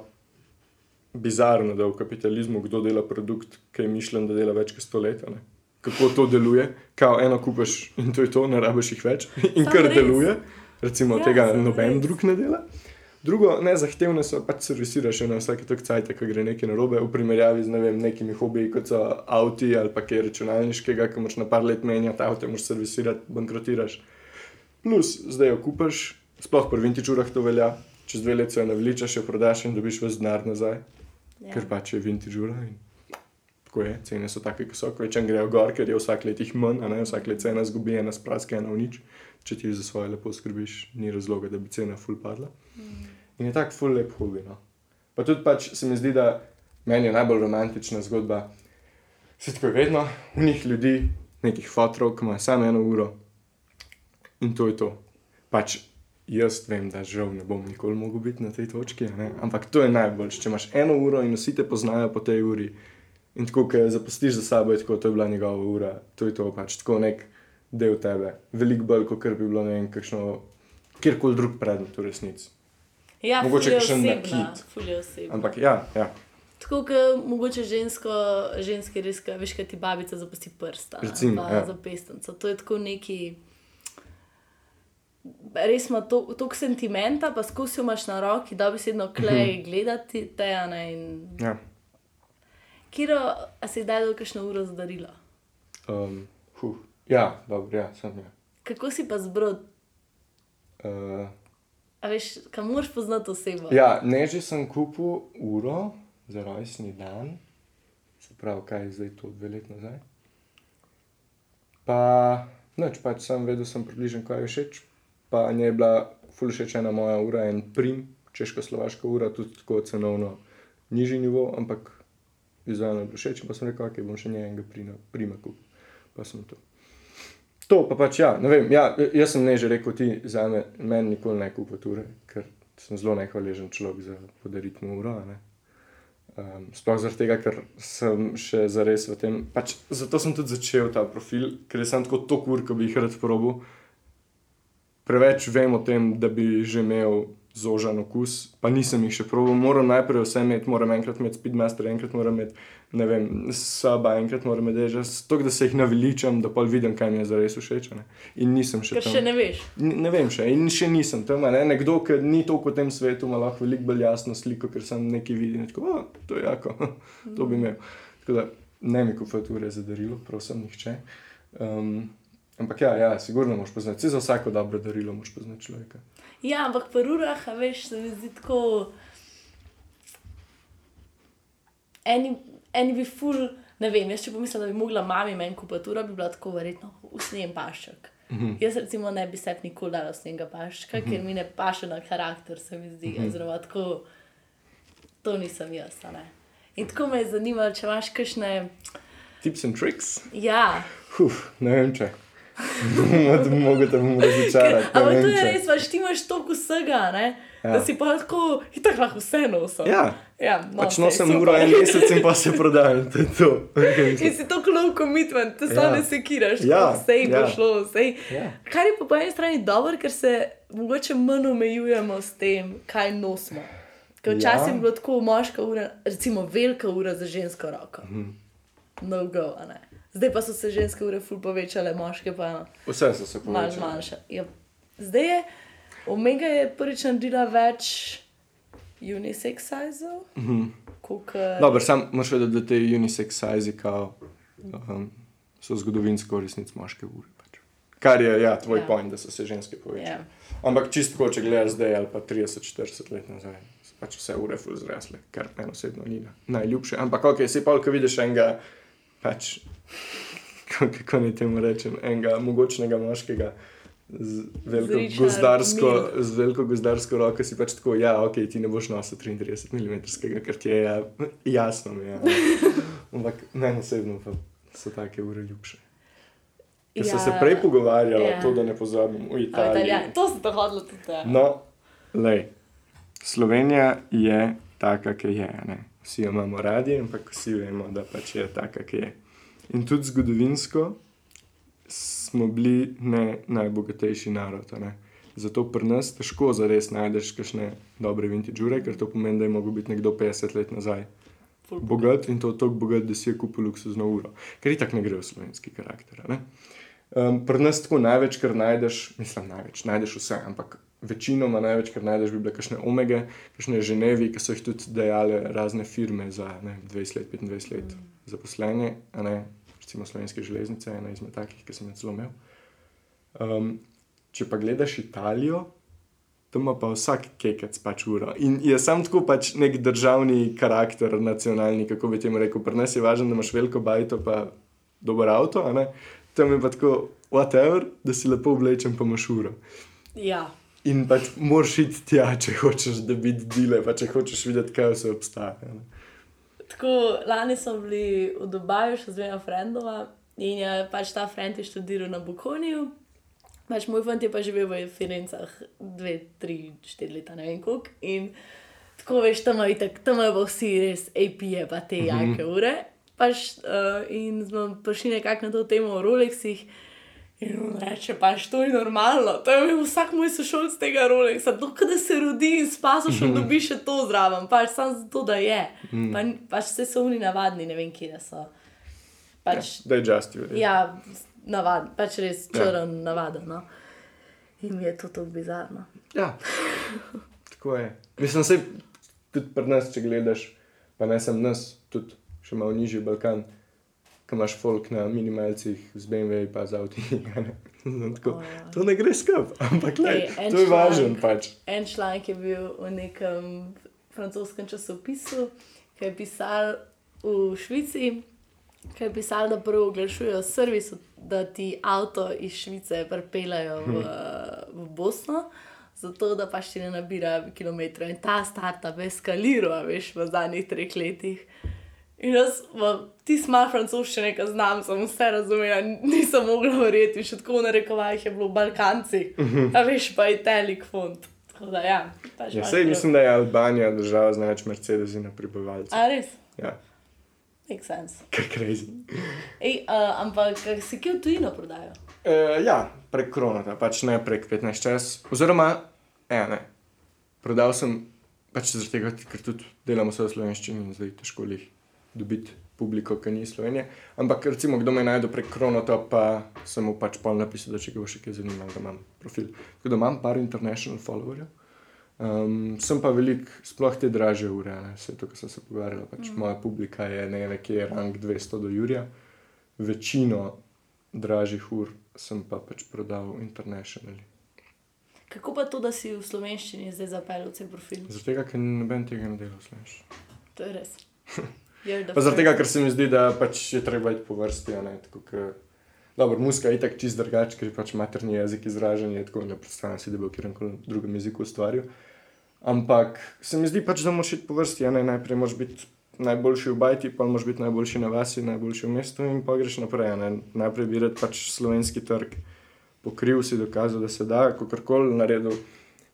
B: Bizarno, da v kapitalizmu kdo dela produkt, ki je mišljen, da dela več kot sto let. ne. Kako to deluje, kao eno kupaš in to je to, ne rabiš jih več. In kar
A: res.
B: deluje, recimo
A: Ja,
B: tega noben
A: res.
B: drug ne dela. Drugo, nezahtevne so pač servisiraš na vsake tok cajt, ko gre nekaj narobe, v primerjavi z ne vem, nekimi hobiji, kot so avti ali pa kaj računalniškega, ki moraš na par let menjati avto, moraš servisirati, bankrotiraš. Plus, zdaj jo kupaš, sploh pri vintage urah to velja, čez dve leti jo navličaš, jo prodaš in dobiš ves denar nazaj, ja. ker pač je vintage ura. In... Tako je, cene so take, ki so, kvečem grejo gor, ker je vsak let jih manj, a ne vsak let cena zgubi, ena spraska, ena v nič. Če ti za svoje lepo skrbiš, ni razloga, da bi cena full padla. In je tak full lep hobi. No. Pa tudi pač se mi zdi, da meni je najbolj romantična zgodba. Se tako je vedno, v njih ljudi, nekih fotorov, ki imajo samo eno uro in to je to. Pač jaz vem, da žal ne bom nikoli mogel biti na tej točki, ne? ampak to je najboljše. Če imaš eno uro in vsi te poznajo po tej uri in tako, ki zapustiš za sabo, je tako, to je bila njegova ura, to je to pač tako nek del tebe. Veliko bolj, kot bi bilo ne vem, kakšno, kjerkoli drug predmet v resnici.
A: Ja,
B: Mogoče nakit.
A: ful je osebna.
B: Ampak ja, ja.
A: Tako kot mogoče žensko, ženski res, veš, kaj ti babica zapusti prsta.
B: Recimo,
A: pa
B: ja.
A: za pestenco. To je tako neki. Res ima to- toliko sentimenta, pa jo imaš na roki, da bi sedno klej gledati te. a ne, In...
B: ja.
A: Kiro, a si kdaj dal kakšno uro zdarila?
B: Um, huh. ja dobro, ja, sem ja.
A: Kako si pa zbrod?
B: Uh,
A: A veš, kam moraš poznati osebo?
B: Ja, ne, že sem kupil uro za rojstni dan, se pravi, kaj je zdaj to, dve leti nazaj. Pa, noč pač sem vedel, sem približen, kaj je všeč. Pa njej je bila ful všeč ena moja ura, en prim, češko-slovaška ura, tudi tako cenovno nižji nivo, ampak vizualno je všeč. Pa sem rekel, ok, bom še njej enega prima, prima kupil. Pa sem to. To pa pač ja, ne vem. Ja, jaz sem ne že rekel ti, za me, meni nikoli ne kupo ture, ker sem zelo nehvaležen človek za podariti mu uro. ne. Um, sploh zaradi tega, ker sem še zares v tem. Pač, zato sem tudi začel ta profil, ker sem tako to kur, ki bi jih rad probil. Preveč vem o tem, da bi že imel zožan okus, pa nisem jih še probil. Moram najprej vse imeti, moram enkrat imeti speedmaster, enkrat moram imeti, ne vem, saba, enkrat moram imeti dežas, tako da se jih naveličam, da pa vidim, kaj mi je zares všeč. ne. In nisem še
A: Ker
B: tam.
A: še ne veš.
B: N- Ne vem še, in še nisem tam. a Ne? Nekdo, ki ni toliko v tem svetu, ima lahko veliko bolj jasno sliko, ker sem nekaj videl. in Tako, "O, to je jako, to bi imel. Tako da ne mi kupujete ure za darilo, prosim, nihče. Um, ampak ja, ja, sigurno moš poznati. Si za vsako dobro darilo moš poznati človeka.
A: Ja, ampak pri urah, veš, se mi zdi tako. Eni, eni bi ful, ne vem, jaz če pomislim, da bi mogla mami meni kupiti uro, bi bila tako verjetno usnjen pašček. Mm -hmm. Jaz recimo ne bi sebi nikoli dala usnjenega paščka, mm -hmm. ker mi ne paše na karakter, se mi zdi. Mm -hmm. Oziroma, tako, to nisem jaz. ne. In tako me je zanimalo, če imaš kakšne.
B: Tips and tricks?
A: Ja,
B: Uf, ne vem če. Mogoče te bom razočarati. ne
A: ampak to je res, veš, ti imaš toliko vsega, ne? Ja. Da si pa tako, in tako lahko vse nosim.
B: Ja,
A: ja no,
B: pač
A: saj,
B: nosim uro en mesec in pa se prodajam, to je to.
A: In si tako low commitment, te
B: Ja.
A: samo ne sekiraš,
B: ja,
A: vse je
B: ja.
A: šlo, vse.
B: Ja.
A: Kar je pa po eni strani dobro, ker se mogoče manj omejujemo s tem, kaj nosimo. Ker včasih
B: Ja.
A: je bilo tako moška ura, recimo velika ura za žensko roko.
B: Mhm.
A: No go, a ne. Zdaj pa so se ženske ure ful povečale, moške pa
B: Vse so se
A: malo
B: povečali.
A: manjše. Ja. Zdaj je, Omega je prvič naredila več unisex sizov, mm -hmm. kot
B: Dobro, sam moraš vedeti, da te unisex size kao, um, so zgodovinsko v resnici moške ure. Pač. Kar je ja, tvoj
A: Ja.
B: ja. point, da so se ženske povečale.
A: Ja.
B: Ampak čisto, če gledaš zdaj ali pa 30-40 let nazaj, so pač vse ure ful zrasle, kar meni osebno ni na- najljubše. Ampak ok, si pa, ko vidiš enega pač, kako naj temu rečem, enega mogočnega moškega. Z veliko,
A: Richard
B: gozdarsko,
A: Mille.
B: z veliko gozdarsko roko si pač tako, ja, ok, ti ne boš nosil 33 mm, ker ti je ja, jasno. Mi ja. Ampak meni osebno pa so take ure ljubše. Ker ja, so se prej pogovarjali,
A: ja.
B: to da ne pozabim, v Italiji.
A: Italija- To se dohodilo tudi.
B: No, lej. Slovenija je taka, ki je. Ne? Vsi jo imamo radi, ampak vsi vemo, da pač je taka, ki je. In tudi zgodovinsko smo bili ne najbogatejši narod. Ne? Zato pri nas težko zares najdeš kakšne dobre vintage ker to pomeni, da je mogel biti nekdo 50 let nazaj bogat in to tako bogat, da si je kupil luksuzno uro. Ker itak ne gre v slovenski karakter. ne. Um, pri nas tako največ, kar najdeš, mislim, največ, najdeš vse, ampak večinoma največ, kar najdeš, bi bile kakšne omege, kakšne ženevi, ki so jih tudi dejale razne firme za ne, 20 let, 25 let mm. zaposlenje, a ne recimo slovenske železnice, ena izmed takih, ki sem jih celo imel. Um, če pa gledaš Italijo, tam ima pa vsak kekec pač uro. In je sam tako pač nek državni karakter, nacionalni, kako bi temu rekel. Pri nas je važno, da imaš veliko bajto, pa dober avto, a ne. Tam je pa tako, whatever, da si lepo oblečen, pa imaš uro.
A: Ja,
B: In pač moraš iti tja, če hočeš dobiti dile, pa če hočeš videti, kaj vse obstaja. ne.
A: Tako, lani smo bili v Dubaju še z dvema frendoma in je pač ta frend je študiral na Bukoniju. Pač moj fant je pa živel v Firencah dve, tri, štiri leta, ne vem koliko. In tako veš, tam je itak, tam je pa vsi res APE, pa te jake ure. Pač, uh, in smo prišli nekako na to temo o Rolexih. In on reče, pač to je normalno, to je imel vsak moj sošolc tega Rolexa, to, da se rodi in spasa še dobi še to zraven, pač samo zato, da je. Pa, ni- pač vse so oni navadni, ne vem, kje so. Pač,
B: Da je just you.
A: ja, navaden, pač res
B: Ja.
A: črn, navaden. No. In mi je to tako bizarno.
B: Ja, tako je. Mislim, se tudi pri nas, če gledaš, pa ne sem nas, tudi še malo nižji Balkan, ki imaš folk na minimalcih z BMW, pa z avti. Tako,
A: O, ja.
B: to ne gre skup, ampak le,
A: Ej,
B: to je
A: članek.
B: pač.
A: En članek je bil v nekem francoskem časopisu, ki je pisal v Švici, ki je pisal, da prvo oglašujejo servis, da ti avto iz Švice pripeljajo v, v Bosno. Zato, da pač ti ne nabira kilometrov. In ta startup je skaliral, veš, v zadnjih treh letih. In jaz, ti smo francoščine, ki znam, sem vse razumela, nisem mogla verjeti, še tako na rekovajih je bilo Balkanci, a veš pa Italijk font. Da, ja,
B: Ja, sej mislim, da je Albanija država z največ Mercedesi na prebivalce.
A: A res,
B: Ja,
A: make sense.
B: kar crazy.
A: Ej, uh, ampak si kje v tujino prodajo?
B: Uh, ja, prek kronata, pač ne prek 15 čas. Oziroma, ja, ne. Prodal sem, pač zaradi tega, ker tudi delamo vse v slovenščini in zdaj težko jih dobiti publiko, ki ni iz Slovenije. Ampak recimo, kdo me najde prek kronata, pa sem mu pač pol napisal, da če ga bo še kaj zanimalo, da imam profil. Tako da imam par international followerjev. Um, sem pa velik, sploh te draže ure, ne? vse to, kar sem se pogovarjal. Pač mm. Moja publika je ne vem, kje je rang 200 do Jurija. Večino dražjih ur sem pa pač prodal internationally.
A: Kako pa to, da si v slovenščini zdaj zapeljal cel profil?
B: Zaradi tega, ker noben tega ne dela v slovenščini.
A: To je res.
B: Zaradi tega, ker se mi zdi, da pač je treba iti po vrsti. tako, dobro, muska je itak čist drugače, ker je pač materni jezik izražanja, tako ne predstavljam si, da bi v katerem koli drugem jeziku ustvaril. Ampak se mi zdi pač, da moraš iti po vrsti. Ne, najprej moraš biti najboljši v bajti, pa moraš biti najboljši na vasi, najboljši v mestu in pa greš naprej. Ne. Najprej bi rad pač slovenski trg pokril, si dokazal, da se da, kako koli naredil.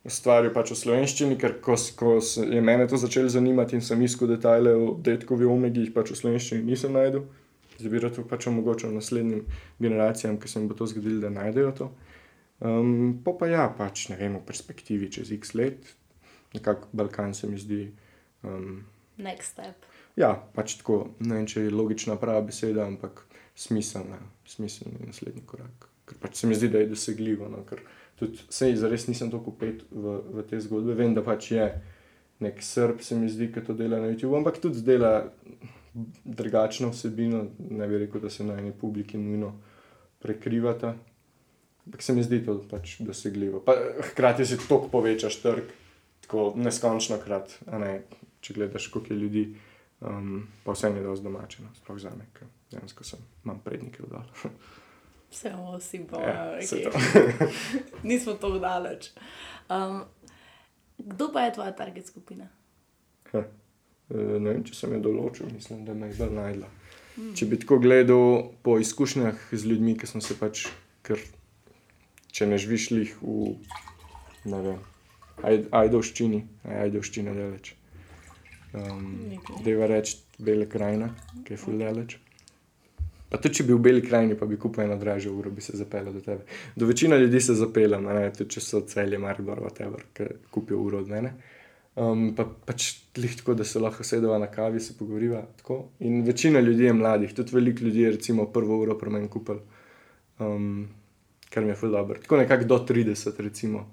B: Ustvaril pač v slovenščini, ker ko, ko je mene to začelo zanimati in sem iskal detajle o detkovi omegi, jih pač v slovenščini nisem najdel. Zdaj bi to pač omogočil naslednjim generacijam, ki se jim bo to zgodilo, da najdejo to. Um, pa pa ja, pač ne vem, v perspektivi čez x let, nekako Balkan se mi zdi. Um,
A: Next step.
B: ja, pač tako, ne vem, če je logična prava beseda, ampak smiselna, smiselni naslednji korak. Ker pač se mi zdi, da je dosegljivo. No, ker tudi sej zares nisem tako upet v, v te zgodbe. Vem, da pač je nek srb, se mi zdi, ki to dela na YouTube, ampak tudi dela drugačno vsebino. Ne bi rekel, da se na eni publiki nujno prekrivata. Ampak se mi zdi to pač dosegljivo. Pa, hkrati si toliko povečaš trg, tako neskončno krat. Ne, če gledaš, koliko je ljudi Um, pa vse je dosti domače, no, sploh za me, ker dejansko sem, imam prednike dol.
A: Vse vsi pa,
B: Ja, to.
A: nismo tako daleč. Um, kdo pa je tvoja target skupina?
B: Eh, Ne vem, če sem jo določil, mislim, da me je bolj najdla. Če bi tako gledal po izkušnjah z ljudmi, ki sem se pač, ker če ne živiš lih v, ne vem, aj, ajdovščini, aj ajdovščina daleč. Um. Deva reči bele krajina, ki je full daleč. Pa tudi, če bi v beli krajini, pa bi kupil eno dražjo uro, bi se zapeljal do tebe. Do večine ljudi se zapeljem, tudi če so celje, Maribor, whatever, ki kupijo uro od mene. Um, pa pač lih tako, da se lahko sedeva na kavi, se pogovoriva. Tako. In večina ljudi je mladih, tudi veliko ljudi je recimo prvo uro pri meni kupil, um, kar mi je ful dobro. Tako nekako do 30, recimo.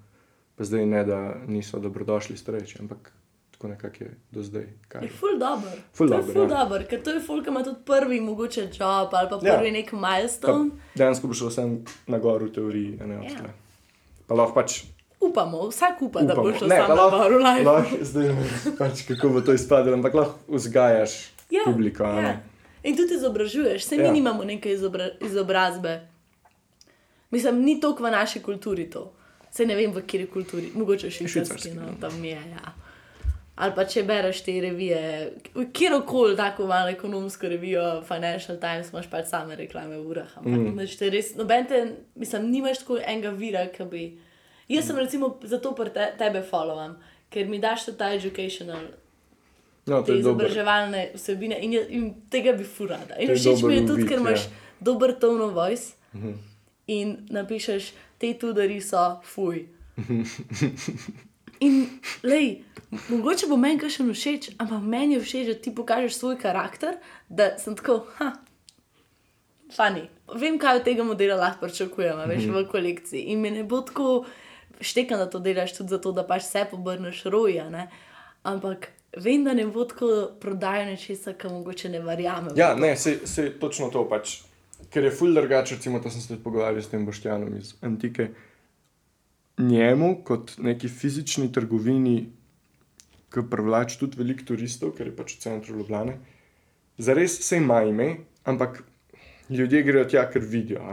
B: Pa zdaj ne, da niso dobrodošli starejši, ampak tako nekako je do zdaj. Kar.
A: Je ful dobro.
B: Ful dobro,
A: ful
B: ja.
A: dobro, ker to je ful, ki ima tudi prvi mogoče job ali pa
B: Ja.
A: prvi nek
B: Pa
A: milestone.
B: Dejansko bo šlo vsem na gor v teoriji, ne
A: Ja.
B: odtle. Pa lahko pač.
A: Upamo, vsak upa, da bo
B: upamo.
A: šlo
B: Ne,
A: samo
B: pa
A: na
B: lahko-
A: gor v live.
B: lahko- Zdaj pač, kako bo to izpadlo, ampak lahko vzgajaš
A: Ja,
B: publiko.
A: ja. In tudi izobražuješ, se mi
B: Ja.
A: nimamo neke izobra izobrazbe. Mislim, ni toliko v naši kulturi to. Se ne vem, v kateri kulturi, mogoče še
B: Švicarski,
A: no,
B: ja.
A: tam je. Ja. Ali pa če bereš te revije, kjerkoli tako malo ekonomsko revijo, Financial Times, imaš pač same reklame v urah. Ampak mm. te res, noben te, mislim, nimaš tako enega vira, ki bi. Jaz sem recimo zato pri te, tebe followam, ker mi daš tudi ta educational
B: No,
A: te izobraževalne vsebine in, je- in tega bi furada. In všeč mi je
B: dober
A: tudi, ker imaš
B: ja.
A: dober tone of voice in napišeš, te tudori so fuj. In, lej, mogoče bo meni kaj še všeč, ampak meni je všeč, da ti pokažeš svoj karakter, da sem tako, ha, fani. Vem, kaj od tega modela lahko pričakujem, veš, v kolekciji. In mi ne bo tako štekam, da to delaš tudi zato, da pač se pobrneš roja, ne. Ampak vem, da ne bo tako prodajanje nečesa, kar mogoče ne verjamem.
B: Ja, ne, se, se točno to pač. Ker je ful drugače, recimo, to sem se tudi pogovarjal s tem Boštjanom iz Antike. Njemu, kot neki fizični trgovini, ki privlači tudi veliko turistov, ker je pač v centru Ljubljane, zares se ima ime, ampak ljudje grejo tja, ker vidijo.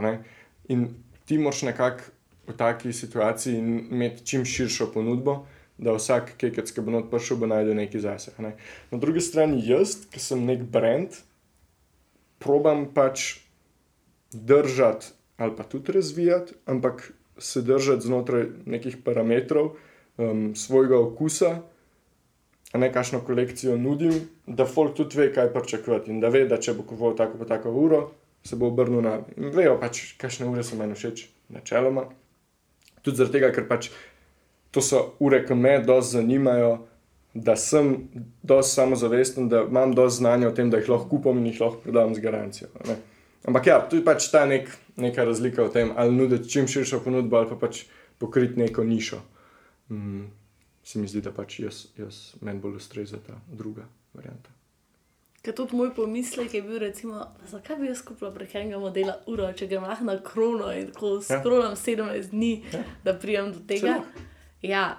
B: In ti moraš nekako v taki situaciji imeti čim širšo ponudbo, da vsak ki bo not prišel, bo najdel nekaj zase. a Ne. Na drugi strani jaz, ki sem nek brand, probam pač držati ali pa tudi razvijati, ampak se držati znotraj nekih parametrov um, svojega okusa, a ne kakšno kolekcijo nudim, da folk tudi ve, kaj pričakovati in da ve, da če bo kupoval tako pa tako uro, se bo obrnil na. In vejo pač, kakšne ure so meni všeč, načeloma. Tudi zaradi tega, ker pač to so ure, ki me dosti zanimajo, da sem dosti samozavesten, da imam dosti znanja o tem, da jih lahko kupim in jih lahko prodam z garancijo. ne. Ampak ja, tu je pač ta nek, neka razlika v tem, ali nuditi čim širšo ponudbo, ali pa pač pokriti neko nišo. Mm, se mi zdi, da pač jaz, jaz meni bolj ustreza ta druga varianta.
A: Ker tudi moj pomislek je bil, recimo, zakaj bi jaz kupila prek enega modela uro, če grem lahko na krono in tako
B: Ja.
A: skrolam 17 dni,
B: Ja.
A: da pridem do tega.
B: Saj
A: Ja,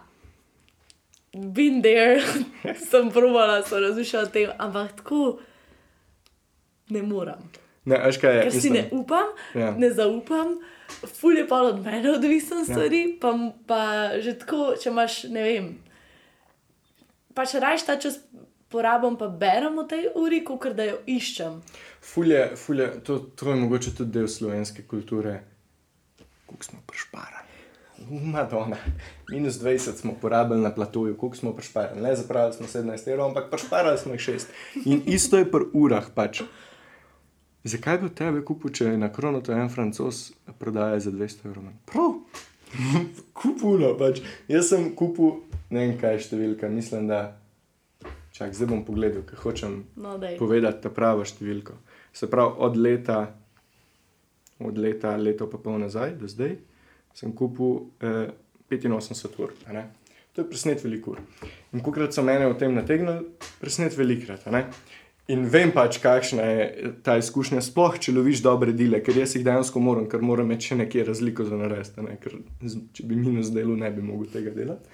A: been there, sem probala, sem razmišljala o tem, ampak tako ne morem.
B: Ne, veš kaj je?
A: Ker si ne upam,
B: Ja.
A: ne zaupam, ful je pa od mene odvisen
B: Ja.
A: stvari, pa, pa že tako, če imaš, ne vem, pač rajš ta čas porabim, pa berem o tej uri, kot da jo iščem.
B: Fulje, fulje, to, to je mogoče tudi del slovenske kulture, kako smo prešparali. Madonna, minus 20 smo porabili na platoju, koliko smo prešparali. Ne zapravili smo 17 evrov, ampak prešparali smo jih 6. In isto je pri urah. Pač. Zakaj bi tebe kupil, če je na krono to en francos prodaja za 200 evrov? Prav, kupuno pač. Jaz sem kupil, ne vem kaj je številka, mislim, da. Čak, zdaj bom pogledal, ker hočem
A: No, daj.
B: povedati ta pravo številko. Se pravi, od leta, od leta, leto pa pol nazaj do zdaj, sem kupil eh, 85 ur. a ne. To je presnet veliko ur. In kokrat so mene o tem nategnili, presnet velikrat. In vem pač, kakšna je ta izkušnja, sploh če loviš dobre dele, ker jaz jih dejansko moram, ker moram imeti še nekje razliko za narediti. Ne? Če bi minus delo, ne bi mogel tega delati.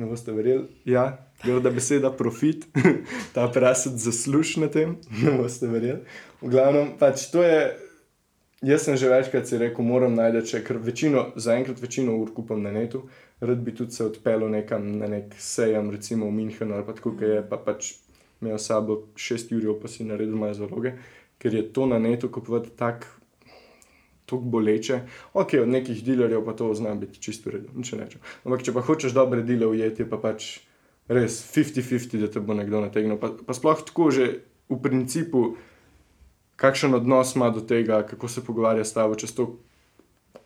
B: ne boste verjeli. Ja, grda beseda profit, ta prasec zasluž na tem, ne boste verjeli. V glavnem, pač to je. Jaz sem že večkrat si rekel, moram najti, ker večino, zaenkrat večino ur kupam na netu, rad bi tudi se odpeljal nekam na nek sejem, recimo v Münchenu ali pa tako, ki je pa pač imel s sabo šest ur, pa si naredil moje zaloge, ker je to na netu kupovati tako tak boleče. Ok, od nekih dealerjev pa to zna biti čisto redo, če nečem. Ampak če pa hočeš dobre dele ujeti, je pa pač res 50-50, da te bo nekdo nategnil. Pa, pa sploh tako že v principu, kakšen odnos ima do tega, kako se pogovarja s tabo, čez to.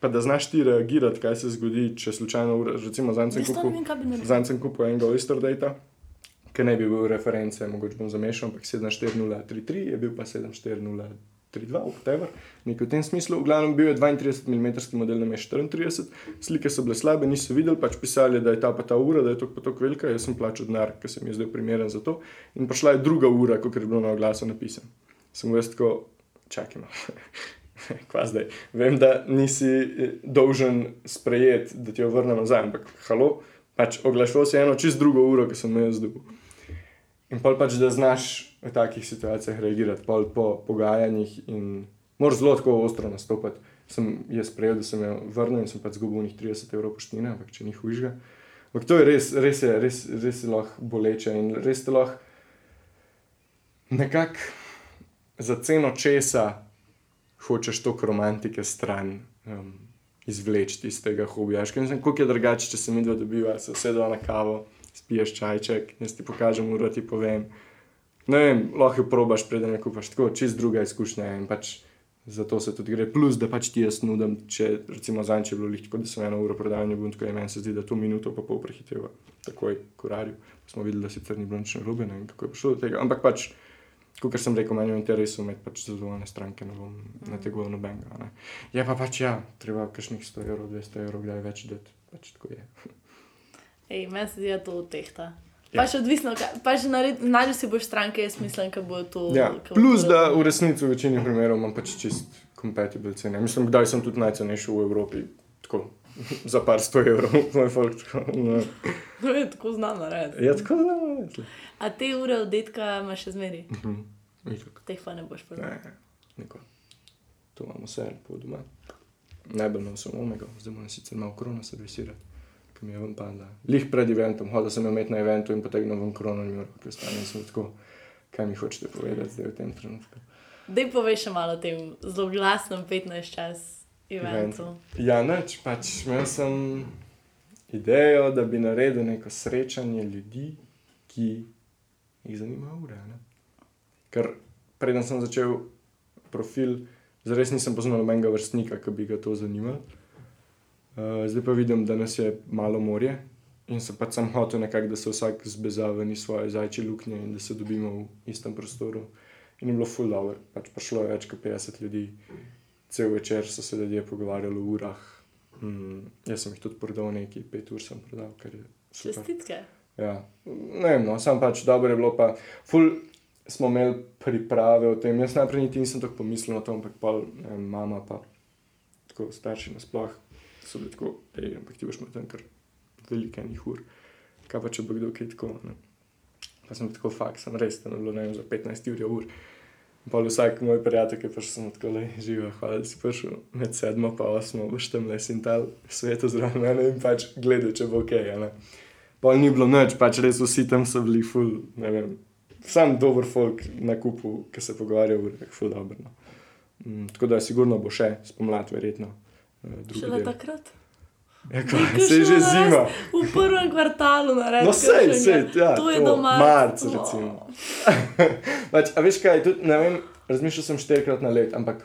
B: Pa da znaš ti reagirati, kaj se zgodi, če slučajno, recimo, zancem kupu enega Oyster Data ki ne bi bil reference, mogoče bom zamešal, ampak 74033 je bil pa 74032, whatever, nekaj v tem smislu. V glavnem bil je 32 mm model na 34, slike so bile slabe, niso videli, pač pisali, da je ta pa ta ura, da je to pa tako velika, jaz sem plačal denar, ker se mi je zdel primeren za to. In prišla je druga ura, kot je bilo na oglasu napisano. Sem veš tako, čakaj. Kva zdaj? Vem, da nisi eh, dolžen sprejeti, da ti jo vrnem nazaj, ampak halo, pač oglašal si eno čist drugo uro, ki sem jo jaz dobil. In pa pač, da znaš v takih situacijah reagirati, pol po pogajanjih in moraš zelo tako ostro nastopati. Sem jaz prejel, da sem jo vrnil in sem pač zgubil njih 30 evrov poštine, ampak če njih užga. Ampak to je res, res je, res, res je lahko boleče in res je lahko nekako za ceno česa hočeš toliko romantike stran. Um, Izvleči iz tega hobija. Ker sem kako je drugače, če se mi dva dobiva, se usedeva na kavo, spiješ čajček, jaz ti pokažem, uro ti povem. Ne vem, lahko jo probaš, preden jo kupaš, tako čist druga izkušnja. In pač zato se tudi gre. Plus, da pač ti jaz nudim, če recimo za enče bilo lihtko, da sem eno uro prodajal, ne bom tako je meni se zdi, da to minuto pa pol prehiteva takoj kurarju. Smo videli, da sicer ni bilo nič narobe, ne vem, kako je prišlo do tega. Ampak pač, kot sem rekel, meni je v interesu imeti pač zadovoljne stranke, ne bom na tega nobenega. Je pa pač ja, treba kakšnih 100 evrov, 200 evrov, kdaj več dati, pač tako je.
A: Ej, meni se zdi, da to tehta. Ja. Pač odvisno, pač najdeš si boš stranke, jaz mislim, da bo to.
B: Ja. Plus, da v resnici v večini primerov imam pač čist kompatibilne cene. Mislim, da sem tudi najcenejši v Evropi. Tako. Za par sto evrov, moj folk.
A: No. To je tako znano, res.
B: Je tako znano, res.
A: A te ure od detka imaš še zmeri?
B: Uh -huh.
A: Teh pa ne boš prodal.
B: Ne, nikoli. To imamo vse po doma. Najbolj nosim omega, zdaj moram sicer malo krona servisirati mi je ven padla. Lih pred eventom, hodil sem imeti na eventu in potegnil ven krono, in rekel sem tako, kaj mi hočete povedati zdaj v tem trenutku.
A: Dej povej še malo o tem zelo glasnem 15 čas eventu. Event.
B: Ja, neč, pač imel sem idejo, da bi naredil neko srečanje ljudi, ki jih zanima ure. Ne? Ker preden sem začel profil, zares nisem poznal nobenega vrstnika, ki bi ga to zanimalo. Uh, zdaj pa vidim, da nas je malo morje in se pač sam hotel nekako, da se vsak zbezava iz svoje zajče luknje in da se dobimo v istem prostoru. In je bilo full dobro, pač prišlo je več kot 50 ljudi, cel večer so se ljudje pogovarjali o urah. Mm, jaz sem jih tudi prodal nekaj, pet ur sem prodal, ker je
A: super. Čestitke.
B: Ja, ne vem, no, sam pač dobro je bilo, pa full smo imeli priprave o tem. Jaz najprej niti nisem tako pomislil na to, ampak pa mama pa tako starši nasploh so bili tako, ej, ampak ti boš imel tam kar velike njih ur. Kaj pa če bo kdo kaj tako? Ne? Pa sem tako fakt, sem res tam bilo, ne vem, za 15 ur. ur. Pa vsak moj prijatelj, ki je prišel tako le živo, hvala, da si prišel med sedmo pa osmo, boš tam le in tal svetu zraven mene in pač gledal, če bo ok. Pa ni bilo noč, pač res vsi tam so bili full, ne vem, sam dober folk na kupu, ki se pogovarjajo, ure, full dobro. No. Mm, tako da sigurno bo še spomladi, verjetno.
A: Še le takrat.
B: Ja, se je že zima.
A: V prvem kvartalu naredimo.
B: No, sej, sej, ja,
A: to je doma.
B: Marc, recimo. pač, a veš kaj, tudi, ne vem, razmišljal sem štirikrat na let, ampak.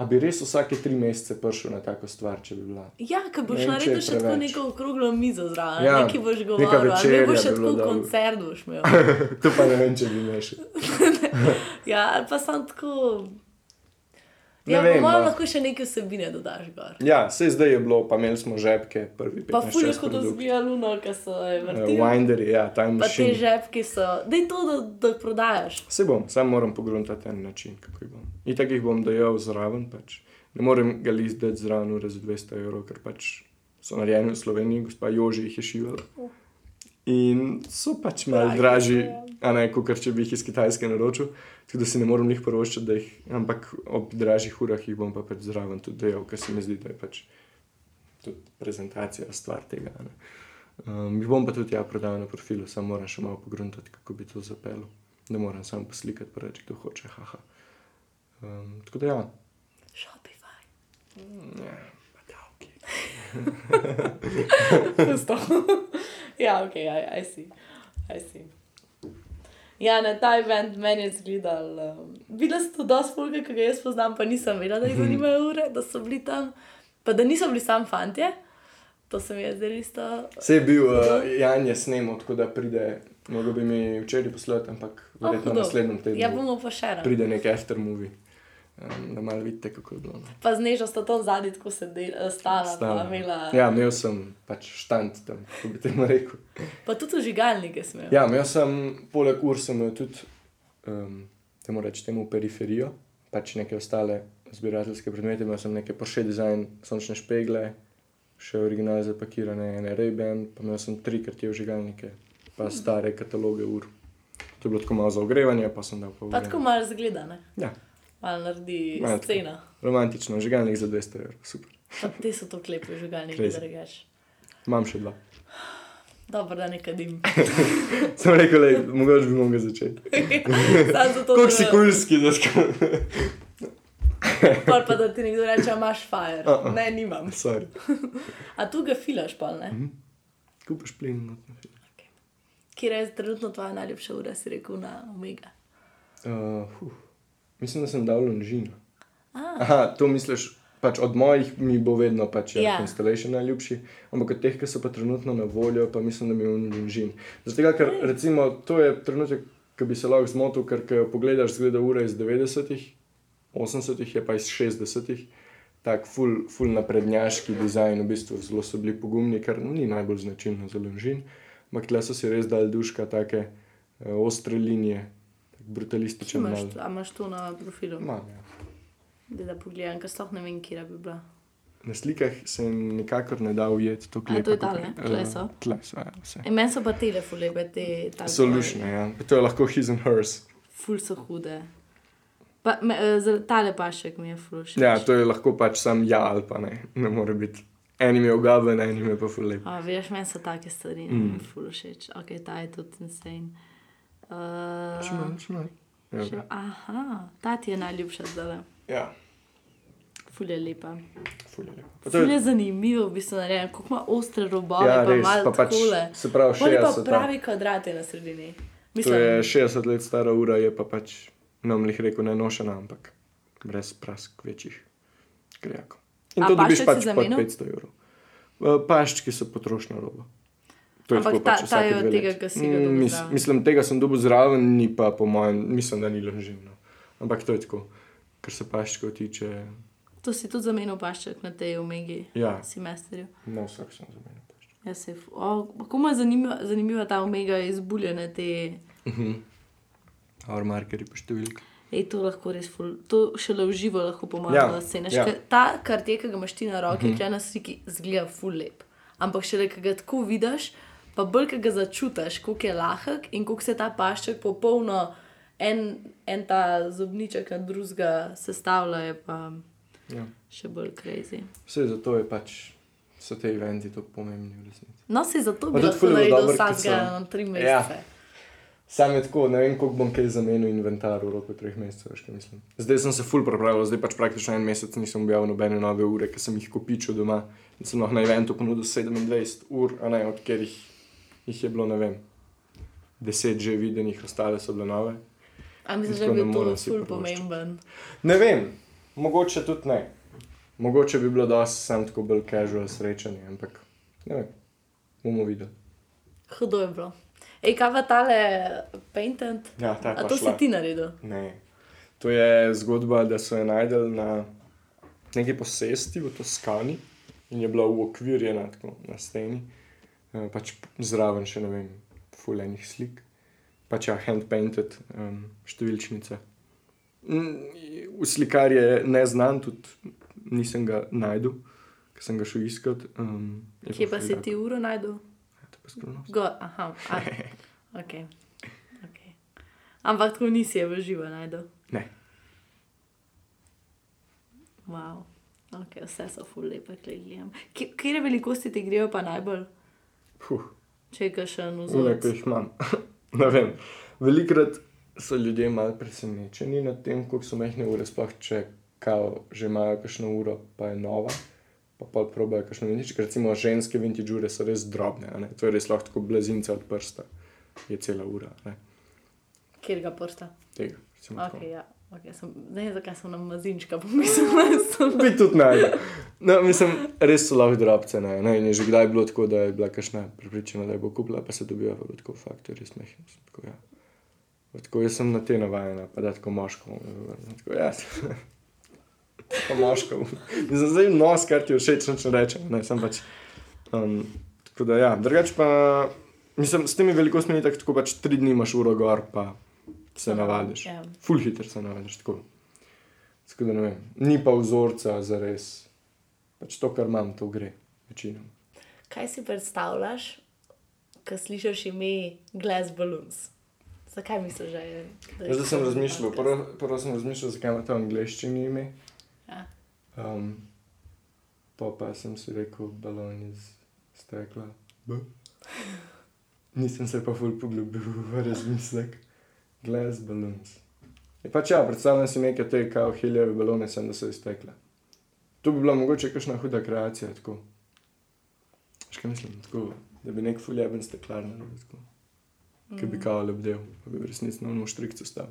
B: A bi res vsake tri mesece prišel na tako stvar, če bi bila?
A: Ja, ker boš naredil še tako neko okroglo mizo zraven, ja, nekaj boš govoril, ne boš še tako koncert boš imel.
B: to pa ne vem, če bi imel.
A: ja, pa sem tako. Ja, vem, malo no. lahko še nekaj vsebine dodaš. Gor.
B: Ja, se zdaj je bilo, pa imeli smo žepke, prvi
A: pa fulje, kot zbija luno, ki so jih vrteli.
B: Uh, Windery, ja, time machine.
A: Pa te žepke so, da je to, da, da prodajaš.
B: Se bom, sam moram pogledati ten način, kako jih bom. In tako jih bom dojel zraven, pač. ne morem ga lizdati zraven za 200 evrov, ker pač so narejeni v Sloveniji, gospa Joži jih je šivala. In so pač malo dražji,
A: ja.
B: A ne kot če bi jih iz Kitajske naročil. Tudi da si ne morem njih prvoščiti, da jih, ampak ob dražjih urah jih bom pa pač zraven tudi dejal, ker se mi zdi, da je pač tudi prezentacija stvar tega. ne. Um, jih bom pa tudi ja prodal na profilu, samo moram še malo pogruntati, kako bi to zapeljal. Ne morem samo poslikati, pa reči, kdo hoče, haha. Um, tako da ja,
A: Shopify.
B: ja pa davki.
A: Pusto. ja, ok, I, I see. I see. Ja, na ta event meni je zgledal. Um, videla sem to dosti folga, ki ga jaz poznam, pa nisem vedela, da jih zanimajo ure, da so bili tam. Pa da niso bili sam fantje. To se mi je zdelo isto.
B: Se je bil uh, Jan je snemal, tako da pride, mogo bi mi včeraj poslati, ampak verjetno
A: Oh,
B: naslednjem tednu
A: Ja, bomo pa še
B: pride nek aftermovie. Um, da malo vidite, kako je bilo. no.
A: Pa z nežo sta tam zadnji, tako se del, stala,
B: Stala.
A: imela.
B: Ja, imel sem pač štant tam, kako bi temu rekel.
A: Pa tudi žigalnike smo.
B: Ja, imel sem, poleg ur sem imel tudi, um, temu reči, temu periferijo, pač neke ostale zbirateljske predmete, imel sem neke Porsche design, sončne špegle, še originalne zapakirane, ene Ray-Ban, pa imel sem tri krtje vžigalnike, pa stare kataloge ur. To je bilo tako malo za ogrevanje, pa sem dal pa
A: Pa tako malo zgledane.
B: Ja,
A: Malo naredi
B: Malo tako.
A: scena.
B: romantično, vžigalnik za 200 evrov, super.
A: Pa te so to klepe žigalnike,
B: Crazy.
A: da rečeš.
B: Imam še dva.
A: Dobro, da ne kadim.
B: Sem rekel, le, mogoče bi mogel začeti.
A: Sam zato,
B: Kako si kulski, da skoro.
A: Pol pa da ti nekdo reče, imaš fire.
B: Uh -uh.
A: Ne, nimam.
B: Sorry.
A: A tu ga filaš, pa ne?
B: Mhm. Kupaš plin. no.
A: Kje je trenutno tvoja najljubša ura, si rekel na Omega?
B: Uh, huh. Mislim, da sem dal lonžino.
A: Ah.
B: Aha, to misliš, pač od mojih mi bo vedno pač ja.
A: Ja.
B: Constellation najljubši, ampak od teh, ki so pa trenutno na voljo, pa mislim, da mi je lonžin. Zato, ker recimo to je trenutek, ki bi se lahko zmotil, ker ko pogledaš, zgleda ura iz 90-ih, 80-ih je pa iz 60-ih. Tak ful, ful naprednjaški dizajn, v bistvu zelo so bili pogumni, kar ni najbolj značilno za lonžin. Ampak tle so si res dali duška, take uh, ostre linije, brutalističen
A: Imaš,
B: mal.
A: a imaš to na profilu?
B: Imam, ja.
A: Da, da pogledam, ker sploh ne vem, kje bi bila.
B: Na slikah se nikakor ne da ujeti to
A: A,
B: klepo.
A: to je
B: kakor-
A: tale, tle so?
B: Eh, Tle so, ja, vse.
A: E, meni so pa telefone, te tako.
B: Solution, ja. To je lahko his and hers.
A: Ful so hude. Pa, me, eh, za tale pašek mi je ful všeč.
B: Ja, to je lahko pač sam ja ali pa ne. Ne more biti. Enim je ugaben, enim je pa fulep.
A: A, veš, meni so take stvari,
B: Mm.
A: mm. ful všeč. Ok, ta je tudi insane. Uh,
B: Še še malo. Ja,
A: še, aha, ta ti je najljubša zdaj.
B: Ja,
A: Ful je lepa.
B: ful je lepo. Pa to
A: Ful
B: je-
A: je zanimivo, v bistvu, narejen, kako ima ostre robove,
B: Ja,
A: pa
B: res,
A: malo
B: pa pač,
A: takole.
B: se pravi,
A: Pol je pa
B: 60.
A: pravi kvadrate na sredini.
B: To
A: Mislim,
B: je 60 let stara ura, je pa pač, nam jih rekel, ne nošena, ampak brez prask večjih krijakov. In
A: A
B: to dobiš pač pod
A: zamenjal?
B: 500 evrov. Paščki so potrošna roba. To je
A: Ampak ta-
B: pač
A: ta
B: vsake
A: je od tega, ke si ga dobil
B: mis-. Mislim, tega sem dobil zraven, ni pa po mojem, mislim, da ni lonžin. No. Ampak to je tako, kar se paščkov tiče.
A: to si tudi zamenil pašček na tej omegi,
B: Ja,
A: semesterju.
B: na vsak sem pašček.
A: Ja, se, o, kako ima zanimiva, zanimiva ta omega izbuljene te.
B: Our markerji pa številke.
A: Ej, to lahko res, ful, to šele v živo lahko pomaga,
B: Ja,
A: da se
B: ja.
A: znaš. Ta kartje, ki ga imaš ti na roki, uh -huh. na sliki, zgleda ful lep. Ampak šele, ki ga tako vidiš, pa bolj, ki ga začutiš, koliko je lahek in koliko se ta pašček popolno, en, en ta zobniček na drugega sestavlja, je pa
B: Ja.
A: še bolj crazy.
B: Vse zato je pač, so te eventi tako pomembni v resnici.
A: No, se zato bi lahko
B: je
A: naredil
B: dobro, ker
A: vsakega
B: so-
A: na tri
B: Ja.
A: mesece.
B: Sam je tako, ne vem, koliko bom kaj zamenil inventar v roku treh mesecev, kaj mislim. Zdaj sem se full pripravil, zdaj pač praktično en mesec nisem objavil nobene nove ure, ker sem jih kopičil doma in sem lahko na eventu ponudil 27 ur, a ne, od katerih jih je bilo, ne vem, 10 že videnih, ostale so bile nove.
A: A misliš, da
B: Tako
A: bi
B: ne
A: to ful pomemben?
B: Ne vem, mogoče tudi ne. Mogoče bi bilo dosti sam tako bolj casual srečanje, ampak ne vem, bomo videli.
A: Hudo je bilo. Ej, kaj pa tale painted?
B: Ja, ta je
A: A to
B: šla.
A: si ti naredil?
B: Ne. To je zgodba, da so jo najdel na neki posesti v Toskani in je bila uokvirjena tako na steni, pač zraven še ne vem, fulejnih slik, pač ja, hand-painted um, številčnice. Mm, slikar je neznan, tudi nisem ga najdel, ker sem ga šel iskat. Um, je
A: Kje pa si ti uro najdel?
B: to je pa skrivnost.
A: Go, aha, a, ok. okay. Ampak tako nisi je v živo najdel.
B: Ne.
A: Wow. Okay, vse so ful lepe, gledam. Kje velikosti ti grejo pa najbolj?
B: Puh,
A: Če je še eno zelo.
B: ki jih imam. ne vem. Velikrat so ljudje malo presenečeni nad tem, koliko so mehne ure, sploh če kao, že imajo kakšno uro, pa je nova. Pa pa probajo kakšno vintage. Ker recimo ženske vintage ure so res drobne, to je res lahko tako blazinca od prsta. Je cela ura, ne.
A: Kjer ga prsta?
B: tega. recimo tako.
A: Okay, ja. ne vem, zakaj sem na mazinčka pomislila. sem-
B: Bi tudi najdel. No, mislim, res so lahko drobce. Ne, ne, je že kdaj bilo tako, da je bila kašna pripričana, da je bo kupila, pa se dobiva, pa je bilo tako fakt, je res mehko. Tako, ja. Pa Tako jaz sem na te navajena, pa da tako moško. Tako, ja, pa moško. Mislim, zdaj nos, kar ti je všeč, nič ne rečem. Ne, sem pač, um, tako da ja, drugače pa, mislim, s temi velikostmi je tako pač tri dni imaš uro gor, pa se navadiš.
A: Ja.
B: Full hiter se navadiš, tako. Tako da ne vem, ni pa vzorca za res. Pač to, kar imam, to gre, večino.
A: Kaj si predstavljaš, ko slišiš ime Glass Balloons? Zakaj misliš, da je? da je
B: zdaj sem razmišljal, prvo, prvo sem razmišljal, zakaj ima to angliščini ime.
A: Ja.
B: Um, pa pa sem si rekel, balon iz stekla. B. Nisem se pa ful poglobil v razmislek. Glass balloons. Je pač ja, predstavljam si neke te kao heliove balone, sem da so iz stekla. To bi bila mogoče kakšna huda kreacija, tako. Še kaj mislim, tako, da bi nek fuljeben steklar naredil, tako. Ki bi kao lebdel, pa bi v resnici na unu štrikcu stal.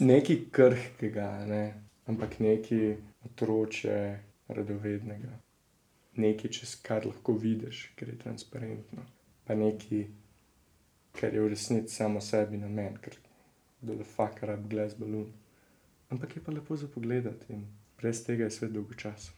B: Nekaj krhkega, ne? ampak nekaj otroče, radovednega. Nekaj, čez kar lahko vidiš, ker je transparentno. Pa nekaj, kar je v resnici samo sebi namen, ker do the fuck rab glass balloon. Ampak je pa lepo za pogled in brez tega je svet dolgo časa.